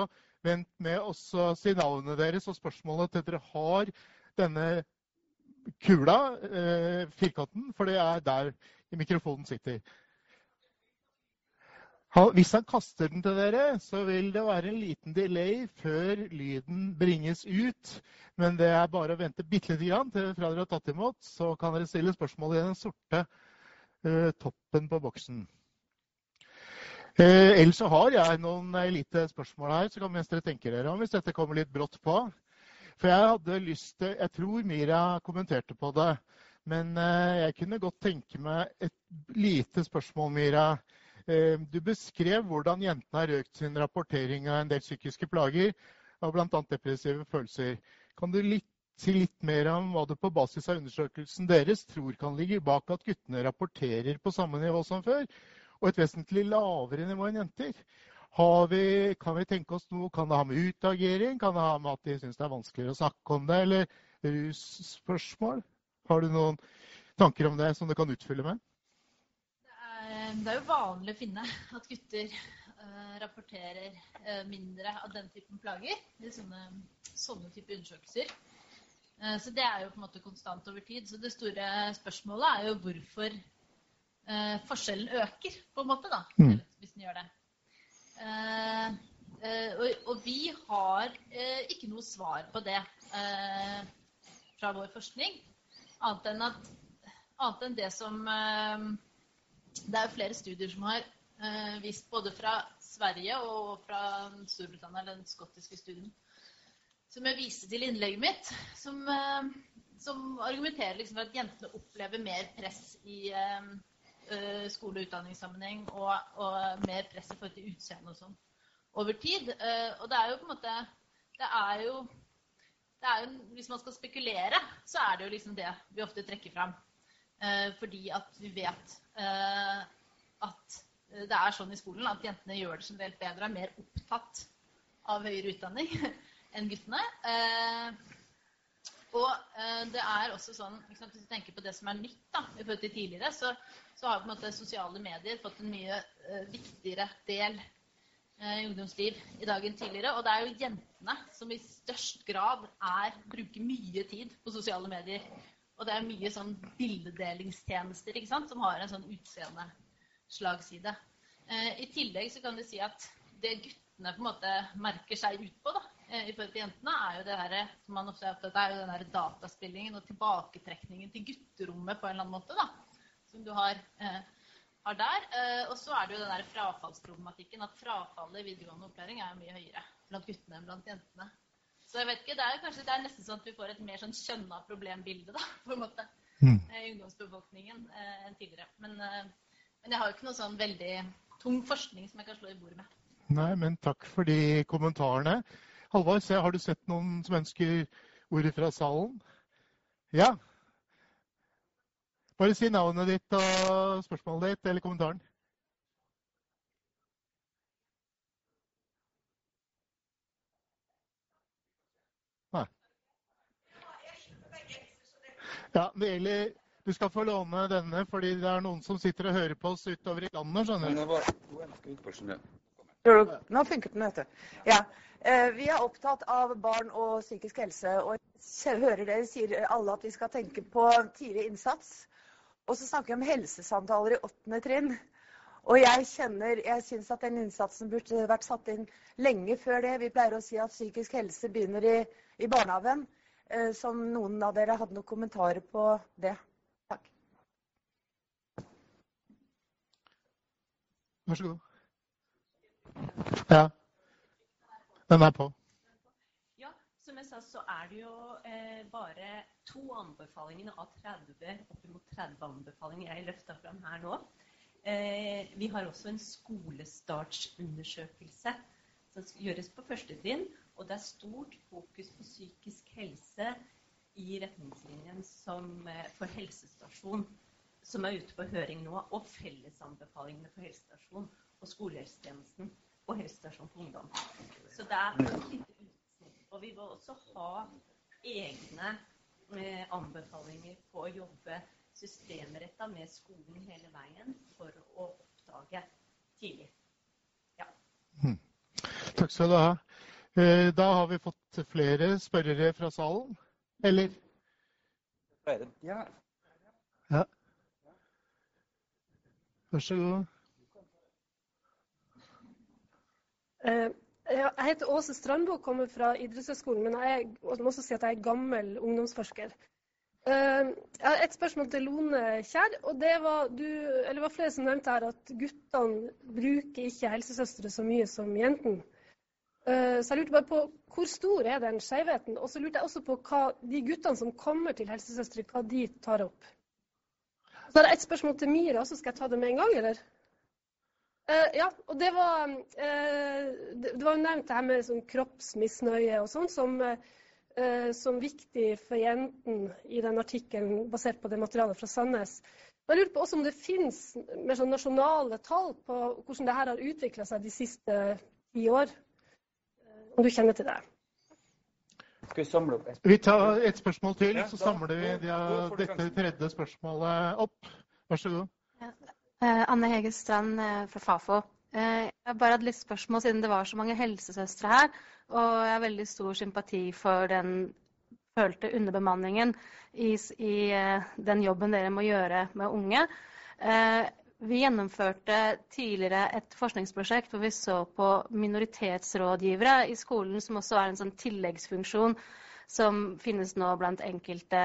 vent med å si navnet deres og spørsmålet til dere har denne kula, eh, firkanten, for det er der mikrofonen sitter. Hvis han kaster den til dere, så vil det være en liten delay før lyden bringes ut. Men det er bare å vente bitte lite grann til fra dere har tatt imot, så kan dere stille spørsmål i den sorte uh, toppen på boksen. Uh, ellers så har jeg noen uh, lite spørsmål her, så kan dere tenker dere om hvis dette kommer litt brått på. For jeg hadde lyst til Jeg tror Mira kommenterte på det. Men jeg kunne godt tenke meg et lite spørsmål, Mira. Eh, du beskrev hvordan jentene har økt sin rapportering av en del psykiske plager, av bl.a. depressive følelser. Kan du litt, si litt mer om hva du på basis av undersøkelsen deres tror kan ligge bak at guttene rapporterer på samme nivå som før, og et vesentlig lavere nivå enn jenter? Vi, kan vi tenke oss noe, kan det ha med utagering, kan det ha med at de syns det er vanskeligere å snakke om det, eller russpørsmål? Har du noen tanker om det som du kan utfylle med? Eh, det er jo vanlig å finne at gutter uh, rapporterer uh, mindre av den typen plager i sånne, sånne type undersøkelser. Så det er jo på en måte konstant over tid. Så det store spørsmålet er jo hvorfor forskjellen øker, på en måte, da, mm. hvis den gjør det. Og, vi har ikke noe svar på det fra vår forskning, annet enn, at, annet enn det som det er flere studier som har eh, vist både fra Sverige og fra Storbritannia, den skottiske studien, som jeg viste til innlegget mitt, som, eh, som argumenterer liksom for at jentene opplever mer press i eh, skole- og utdanningssammenheng og, og, mer press i forhold til utseende og sånn over tid. Og det er jo på en måte Det er jo, det er jo Hvis man skal spekulere, så er det jo liksom det vi ofte trekker fram. Fordi at vi vet det er sånn i skolen at jentene gjør det generelt bedre, er mer opptatt av høyere utdanning enn guttene. Eh, Og eh, det er også sånn, Hvis du tenker på det som er nytt da, i forhold til tidligere, så, så, har på en måte sosiale medier fått en mye eh, viktigere del i ungdomsliv i dag enn tidligere. Og det er jo jentene som i størst grad er, bruker mye tid på sosiale medier. Og det er mye sånn bildedelingstjenester ikke sant, som har en sånn utseendeslagside. Eh, I tillegg så kan du si at det guttene på en måte merker seg ut på, da, Eh, i forhold til jentene, er jo det der, som man ofte er opptatt av, er jo den der dataspillingen og tilbaketrekningen til gutterommet på en eller annen måte. da, Som du har, eh, har der. Eh, og så er det jo den der frafallsproblematikken. At frafallet i videregående opplæring er mye høyere blant guttene enn blant jentene. Så jeg vet ikke, det er jo kanskje det er nesten sånn at vi får et mer sånn kjønna problembilde da, på en måte, mm. i ungdomsbefolkningen eh, enn tidligere. Men, eh, men, jeg har jo ikke noe sånn veldig tung forskning som jeg kan slå i bordet med. Nei, men takk for de kommentarene. Halvard, se, har du sett noen som ønsker ordet fra salen? Ja? Bare si navnet ditt og spørsmålet ditt eller kommentaren. Nei. Ja, det gjelder Du skal få låne denne fordi det er noen som sitter og hører på oss utover i landet, skjønner du. Nå funket den, vet du. Ja. Eh, vi er opptatt av barn og psykisk helse. og jeg hører dere sier alle at vi skal tenke på tidlig innsats. Og så snakker vi om helsesamtaler i åttende trinn. Og jeg kjenner, jeg syns at den innsatsen burde vært satt inn lenge før det. Vi pleier å si at psykisk helse begynner i, i barnehagen. Eh, som noen av dere hadde noen kommentarer på det. Takk. Vær så god. Ja. Den er på. Ja, som jeg sa, så er det jo eh, bare to anbefalinger av 30, oppimot 30 anbefalinger jeg løfta fram her nå. Eh, vi har også en skolestartsundersøkelse som gjøres på første trinn. Og det er stort fokus på psykisk helse i retningslinjen som, eh, for helsestasjon, som er ute på høring nå, og fellesanbefalingene for helsestasjon og skolehelsetjenesten og helsestasjon for ungdom. Så det er et lite utsnitt. Og vi vil også ha egne eh, anbefalinger på å jobbe systemretta med skolen hele veien for å oppdage tidlig. Ja. Mm. Takk skal du ha. Eh, da har vi fått flere spørrere fra salen. Eller? Ja. ja. Vær så god. Eh, jeg heter Åse Strandbo og kommer fra idrettshøgskolen, men jeg må også si at jeg er gammel ungdomsforsker. Eh, jeg har et spørsmål til Lone Kjær. og Det var, du, det var flere som nevnte her at guttene bruker ikke helsesøstre så mye som jentene. Eh, så jeg lurte bare på hvor stor er den skjevheten? Og så lurte jeg også på hva de guttene som kommer til helsesøstre, hva de tar opp. Så har jeg et spørsmål til Mira, så skal jeg ta det med en gang, eller? Uh, ja, og det var, uh, det var nevnt det her med sånn kroppsmisnøye og sånn som, uh, som, viktig for jenten i den artikkelen basert på det materialet fra Sandnes. Jeg lurer på også om det finnes mer sånn nasjonale tall på hvordan det her har utvikla seg de siste ti år. Om du kjenner til det? Skal vi samle opp et Vi tar et spørsmål til, så samler vi dette tredje spørsmålet opp. Vær så god. Ja. Anne Hege Strand eh, fra Fafo. Eh, jeg bare hadde litt spørsmål siden det var så mange helsesøstre her. Og jeg har veldig stor sympati for den følte underbemanningen i, i den jobben dere må gjøre med unge. Vi gjennomførte tidligere et forskningsprosjekt hvor vi så på minoritetsrådgivere i skolen, som også er en sånn tilleggsfunksjon som finnes nå blant enkelte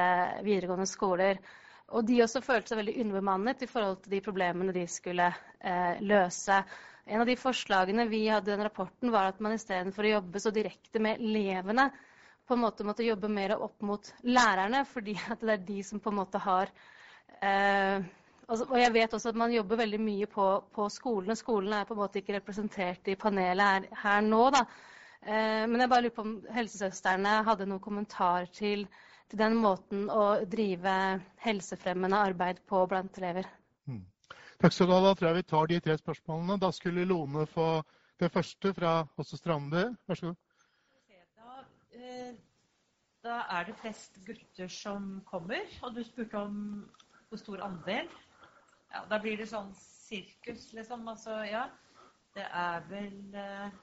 videregående skoler. Og de også følte seg veldig underbemannet i forhold til de problemene de skulle eh, løse. En av de forslagene vi hadde i den rapporten, var at man istedenfor å jobbe så direkte med elevene, på en måte måtte jobbe mer opp mot lærerne, fordi det er de som på en måte har eh, og jeg vet også at man jobber veldig mye på, på skolene. Skolene er på en måte ikke representert i panelet her, her nå. Da. Eh, men jeg bare lurer på om helsesøstrene hadde noen kommentar til til den måten å drive helsefremmende arbeid på blant elever. Mm. Takk skal du ha. Da tror jeg vi tar de tre spørsmålene. Da skulle Lone få det første fra Åse Strande. Vær så god. Da, eh, da er det flest gutter som kommer. Og du spurte om hvor stor andel. Ja, da blir det sånn sirkus, liksom. Altså, ja. Det er vel eh,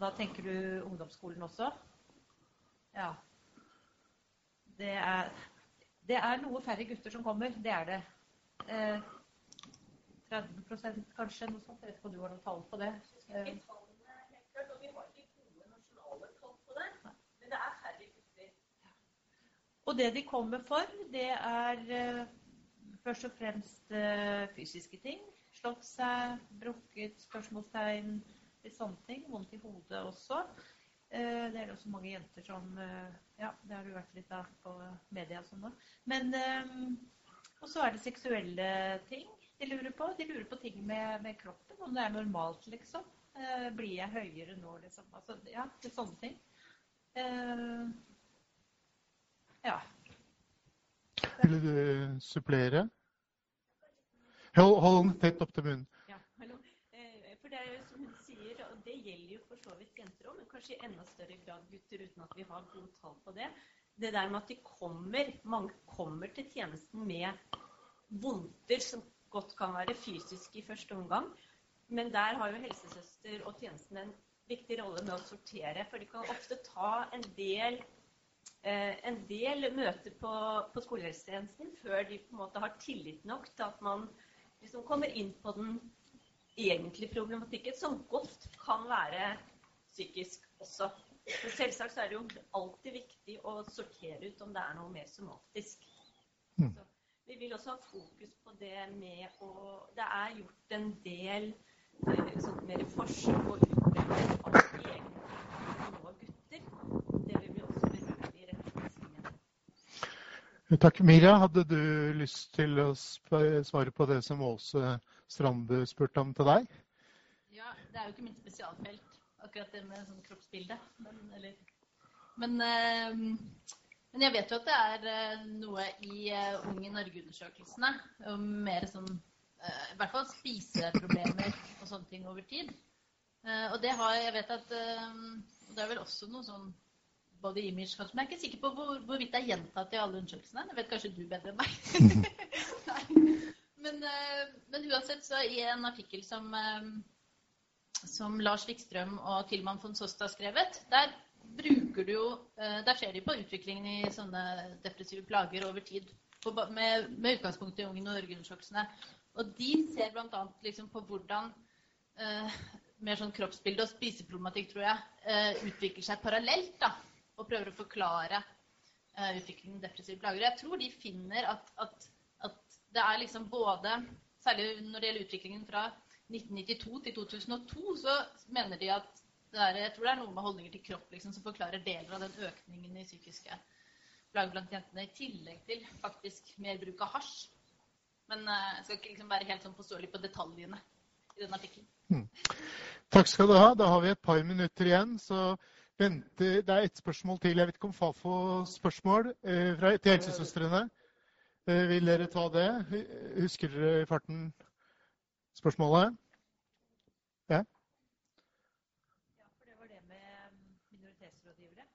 da tenker du ungdomsskolen også? Ja. Det er, det er noe færre gutter som kommer. Det er det. Eh, 30% kanskje, noe sånt. Jeg vet ikke om du har noen tall på det? Eh, Og det de kommer for, det er uh, først og fremst uh, fysiske ting. Slått seg, brukket, spørsmålstegn, litt sånne ting. Vondt i hodet også. Uh, det er også mange jenter som Ja, det har det vært litt av på media og sånn da. Men Og så er det seksuelle ting de lurer på. De lurer på ting med, med kroppen, om det er normalt, liksom. blir jeg høyere nå, liksom? Altså, ja, det er sånne ting. Ja. Vil du supplere? Hold, hold tett opp til munnen. Ja, hallo. Eh, for det er jo som hun sier, og det gjelder jo for så vidt jenter òg, men kanskje i enda større grad gutter, uten at vi har gode tall på det. Det der med at de kommer, mange kommer til tjenesten med vondter som godt kan være fysiske i første omgang. Men der har jo helsesøster og tjenesten en viktig rolle med å sortere. For de kan ofte ta en del Eh, en del møter på, på skolehelsetjenesten før de på en måte har tillit nok til at man liksom kommer inn på den egentlige problematikken, som godt kan være psykisk også. For selvsagt så er det jo alltid viktig å sortere ut om det er noe mer somatisk. Mm. Så vi vil også ha fokus på det med å Det er gjort en del eh, sånn mer forsøk på utprøving av egne Takk. Mira, hadde du lyst til å svare på det som Åse Strande spurte om til deg? Ja, det er jo ikke mitt spesialfelt, akkurat det med sånn kroppsbilde. Men, eller, men, øh, men, jeg vet jo at det er øh, noe i unge Ung i Norge-undersøkelsene mer sånn I hvert fall spiseproblemer og sånne ting over tid. og det har Jeg vet at Det er vel også noe sånn body image. Men jeg er ikke sikker på hvor, hvorvidt det er gjentatt i alle undersøkelsene. Det vet kanskje du bedre enn meg. men, eh, men, uansett, så i en artikkel som, eh, som Lars Wikstrøm og Tilman von Sost har skrevet, der bruker du jo eh, Der ser de på utviklingen i sånne depressive plager over tid på, med, med, utgangspunkt i Ungen Norge-undersøkelsene. Og de ser bl.a. Liksom på hvordan eh, mer sånn kroppsbilde og spiseproblematikk, tror jeg, utvikler seg parallelt. da, og prøver å forklare uh, utviklingen depressive plager. Jeg tror de finner at, at, at, det er liksom både Særlig når det gjelder utviklingen fra 1992 til 2002, så mener de at er, jeg tror det er noe med holdninger til kropp liksom, som forklarer deler av den økningen i psykiske plager blant jentene, i tillegg til faktisk mer bruk av hasj. Men uh, jeg skal ikke liksom være helt sånn påståelig på detaljene i den artikkelen. Hmm. Takk skal du ha. Da har vi et par minutter igjen. så venter, Det er ett spørsmål til. Jeg vet ikke om Fafo spørsmål eh, fra, til helsesøstrene. Eh, vil dere ta det? Husker dere i farten spørsmålet? Ja? Ja, for det var det med minoritetsrådgivere.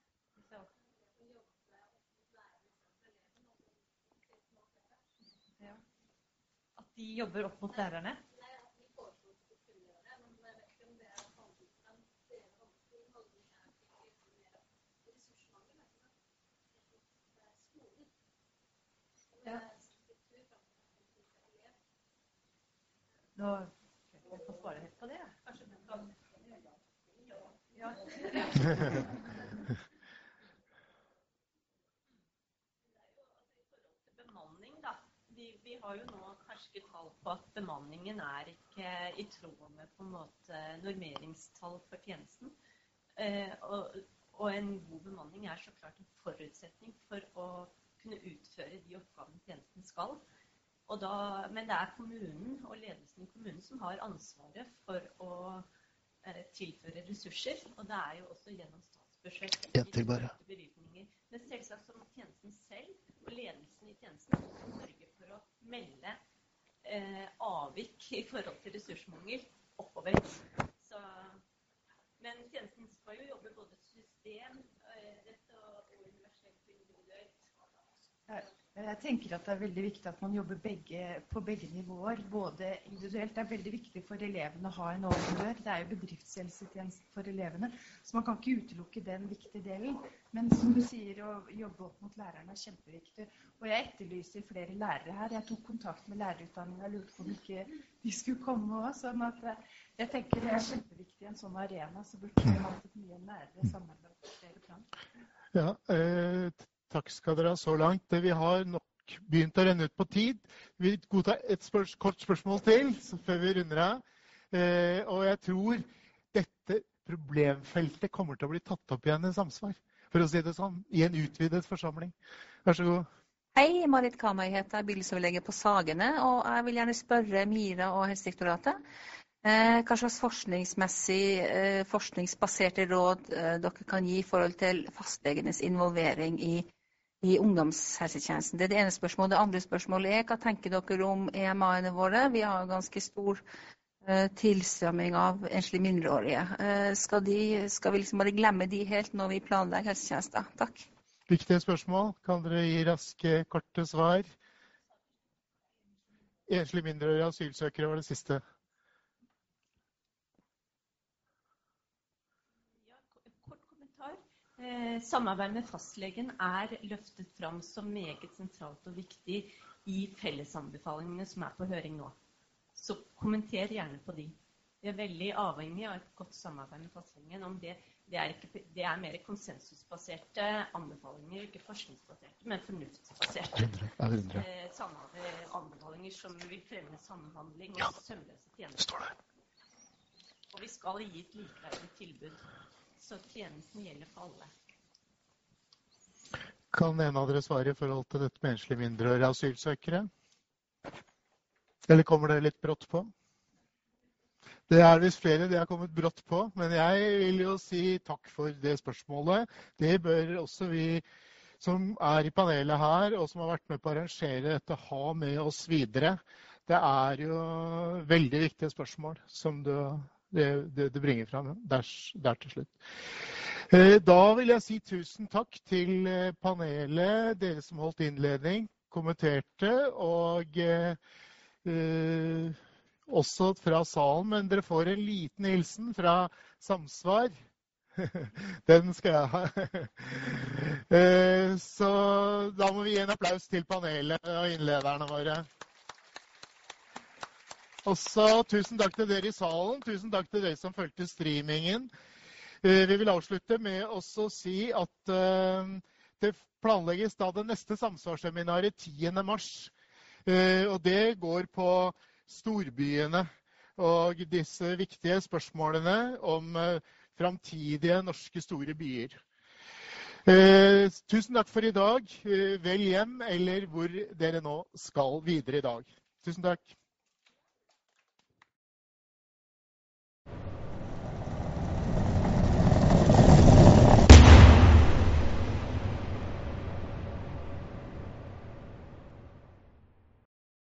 At de jobber opp mot lærerne? Ja. Nå jeg får svare helt på det. Ja. Bemanning, da. Vi, vi, har jo nå ferske tall på at bemanningen er ikke i tråd med på en måte normeringstall for tjenesten. Eh, og, og en god bemanning er så klart en forutsetning for å kunne utføre de oppgavene tjenesten skal. Da, men det er kommunen og ledelsen i kommunen som har ansvaret for å eh, tilføre ressurser. Og det er jo også gjennom statsbudsjettet bevilgninger. Men selvsagt som tjenesten selv og ledelsen i tjenesten sørge for å melde eh, avvik i forhold til ressursmangel oppover. Så, men tjenesten skal jo jobbe både system, eh, og, og Jeg tenker at det er veldig viktig at man jobber begge, på begge nivåer. Både individuelt. Det er veldig viktig for elevene å ha en åpen dør. Det er jo bedriftshelsetjeneste for elevene, så man kan ikke utelukke den viktige delen. Men som du sier, å jobbe opp mot lærerne er kjempeviktig. Og jeg etterlyser flere lærere her. Jeg tok kontakt med lærerutdanninga og lurte på om ikke de skulle komme òg. Sånn at eh, jeg tenker det er kjempeviktig i en sånn arena. Så burde vi hatt et mye nærere samarbeid på flere plan. Ja, eh, Takk skal dere ha så langt. Vi har nok begynt å renne ut på tid. Vi godtar et spørs kort spørsmål til før vi runder av. Eh, og jeg tror dette problemfeltet kommer til å bli tatt opp igjen i samsvar. For å si det sånn, i en utvidet forsamling. Vær så god. Hei, Marit heter jeg, bydelsoverlege på Sagene. Og jeg vil gjerne spørre Mira og Helsedirektoratet eh, hva slags forskningsmessig, eh, forskningsbaserte råd dere kan gi i forhold til fastlegenes involvering i i ungdomshelsetjenesten. Det er det ene spørsmålet. Det andre spørsmålet er hva tenker dere om EMA-ene våre? Vi har ganske stor uh, tilstrømming av enslige mindreårige. Uh, skal, de, skal, vi liksom bare glemme de helt når vi planlegger helsetjenester? Takk. Viktige spørsmål. Kan dere gi raske, korte svar? Enslige mindreårige asylsøkere var det siste. Eh, samarbeid med fastlegen er løftet fram som meget sentralt og viktig i fellesanbefalingene som er på høring nå. Så kommenter gjerne på de. Vi er veldig avhengig av et godt samarbeid med fastlegen. om det, det, er ikke, det er mer konsensusbaserte anbefalinger, ikke forskningsbaserte, men fornuftsbaserte eh, anbefalinger som vil fremme samhandling og sømløse tjenester. Og vi skal gi et likeverdig tilbud så tjenesten gjelder for alle. Kan en av dere svare i forhold til dette med enslige mindreårige asylsøkere? Eller kommer det litt brått på? Det er visst flere det har kommet brått på, men jeg vil jo si takk for det spørsmålet. Det bør også vi som er i panelet her, og som har vært med på å arrangere dette, ha med oss videre. Det er jo veldig viktige spørsmål som du det, det, det bringer fram der, der, til slutt. Eh, da vil jeg si tusen takk til eh, panelet, dere som holdt innledning, kommenterte, og eh, også fra salen. Men dere får en liten hilsen fra Samsvar. Den skal jeg ha. Så da må vi gi en applaus til panelet og innlederne våre. Også tusen takk til dere i salen. Tusen takk til dere som fulgte streamingen. Eh, vi vil avslutte med å si at eh, det planlegges da det neste samsvarsseminaret 10.3. Eh, og det går på storbyene og disse viktige spørsmålene om framtidige norske store byer. Tusen takk for i dag. Vel hjem, eller hvor dere nå skal videre i dag. Tusen takk.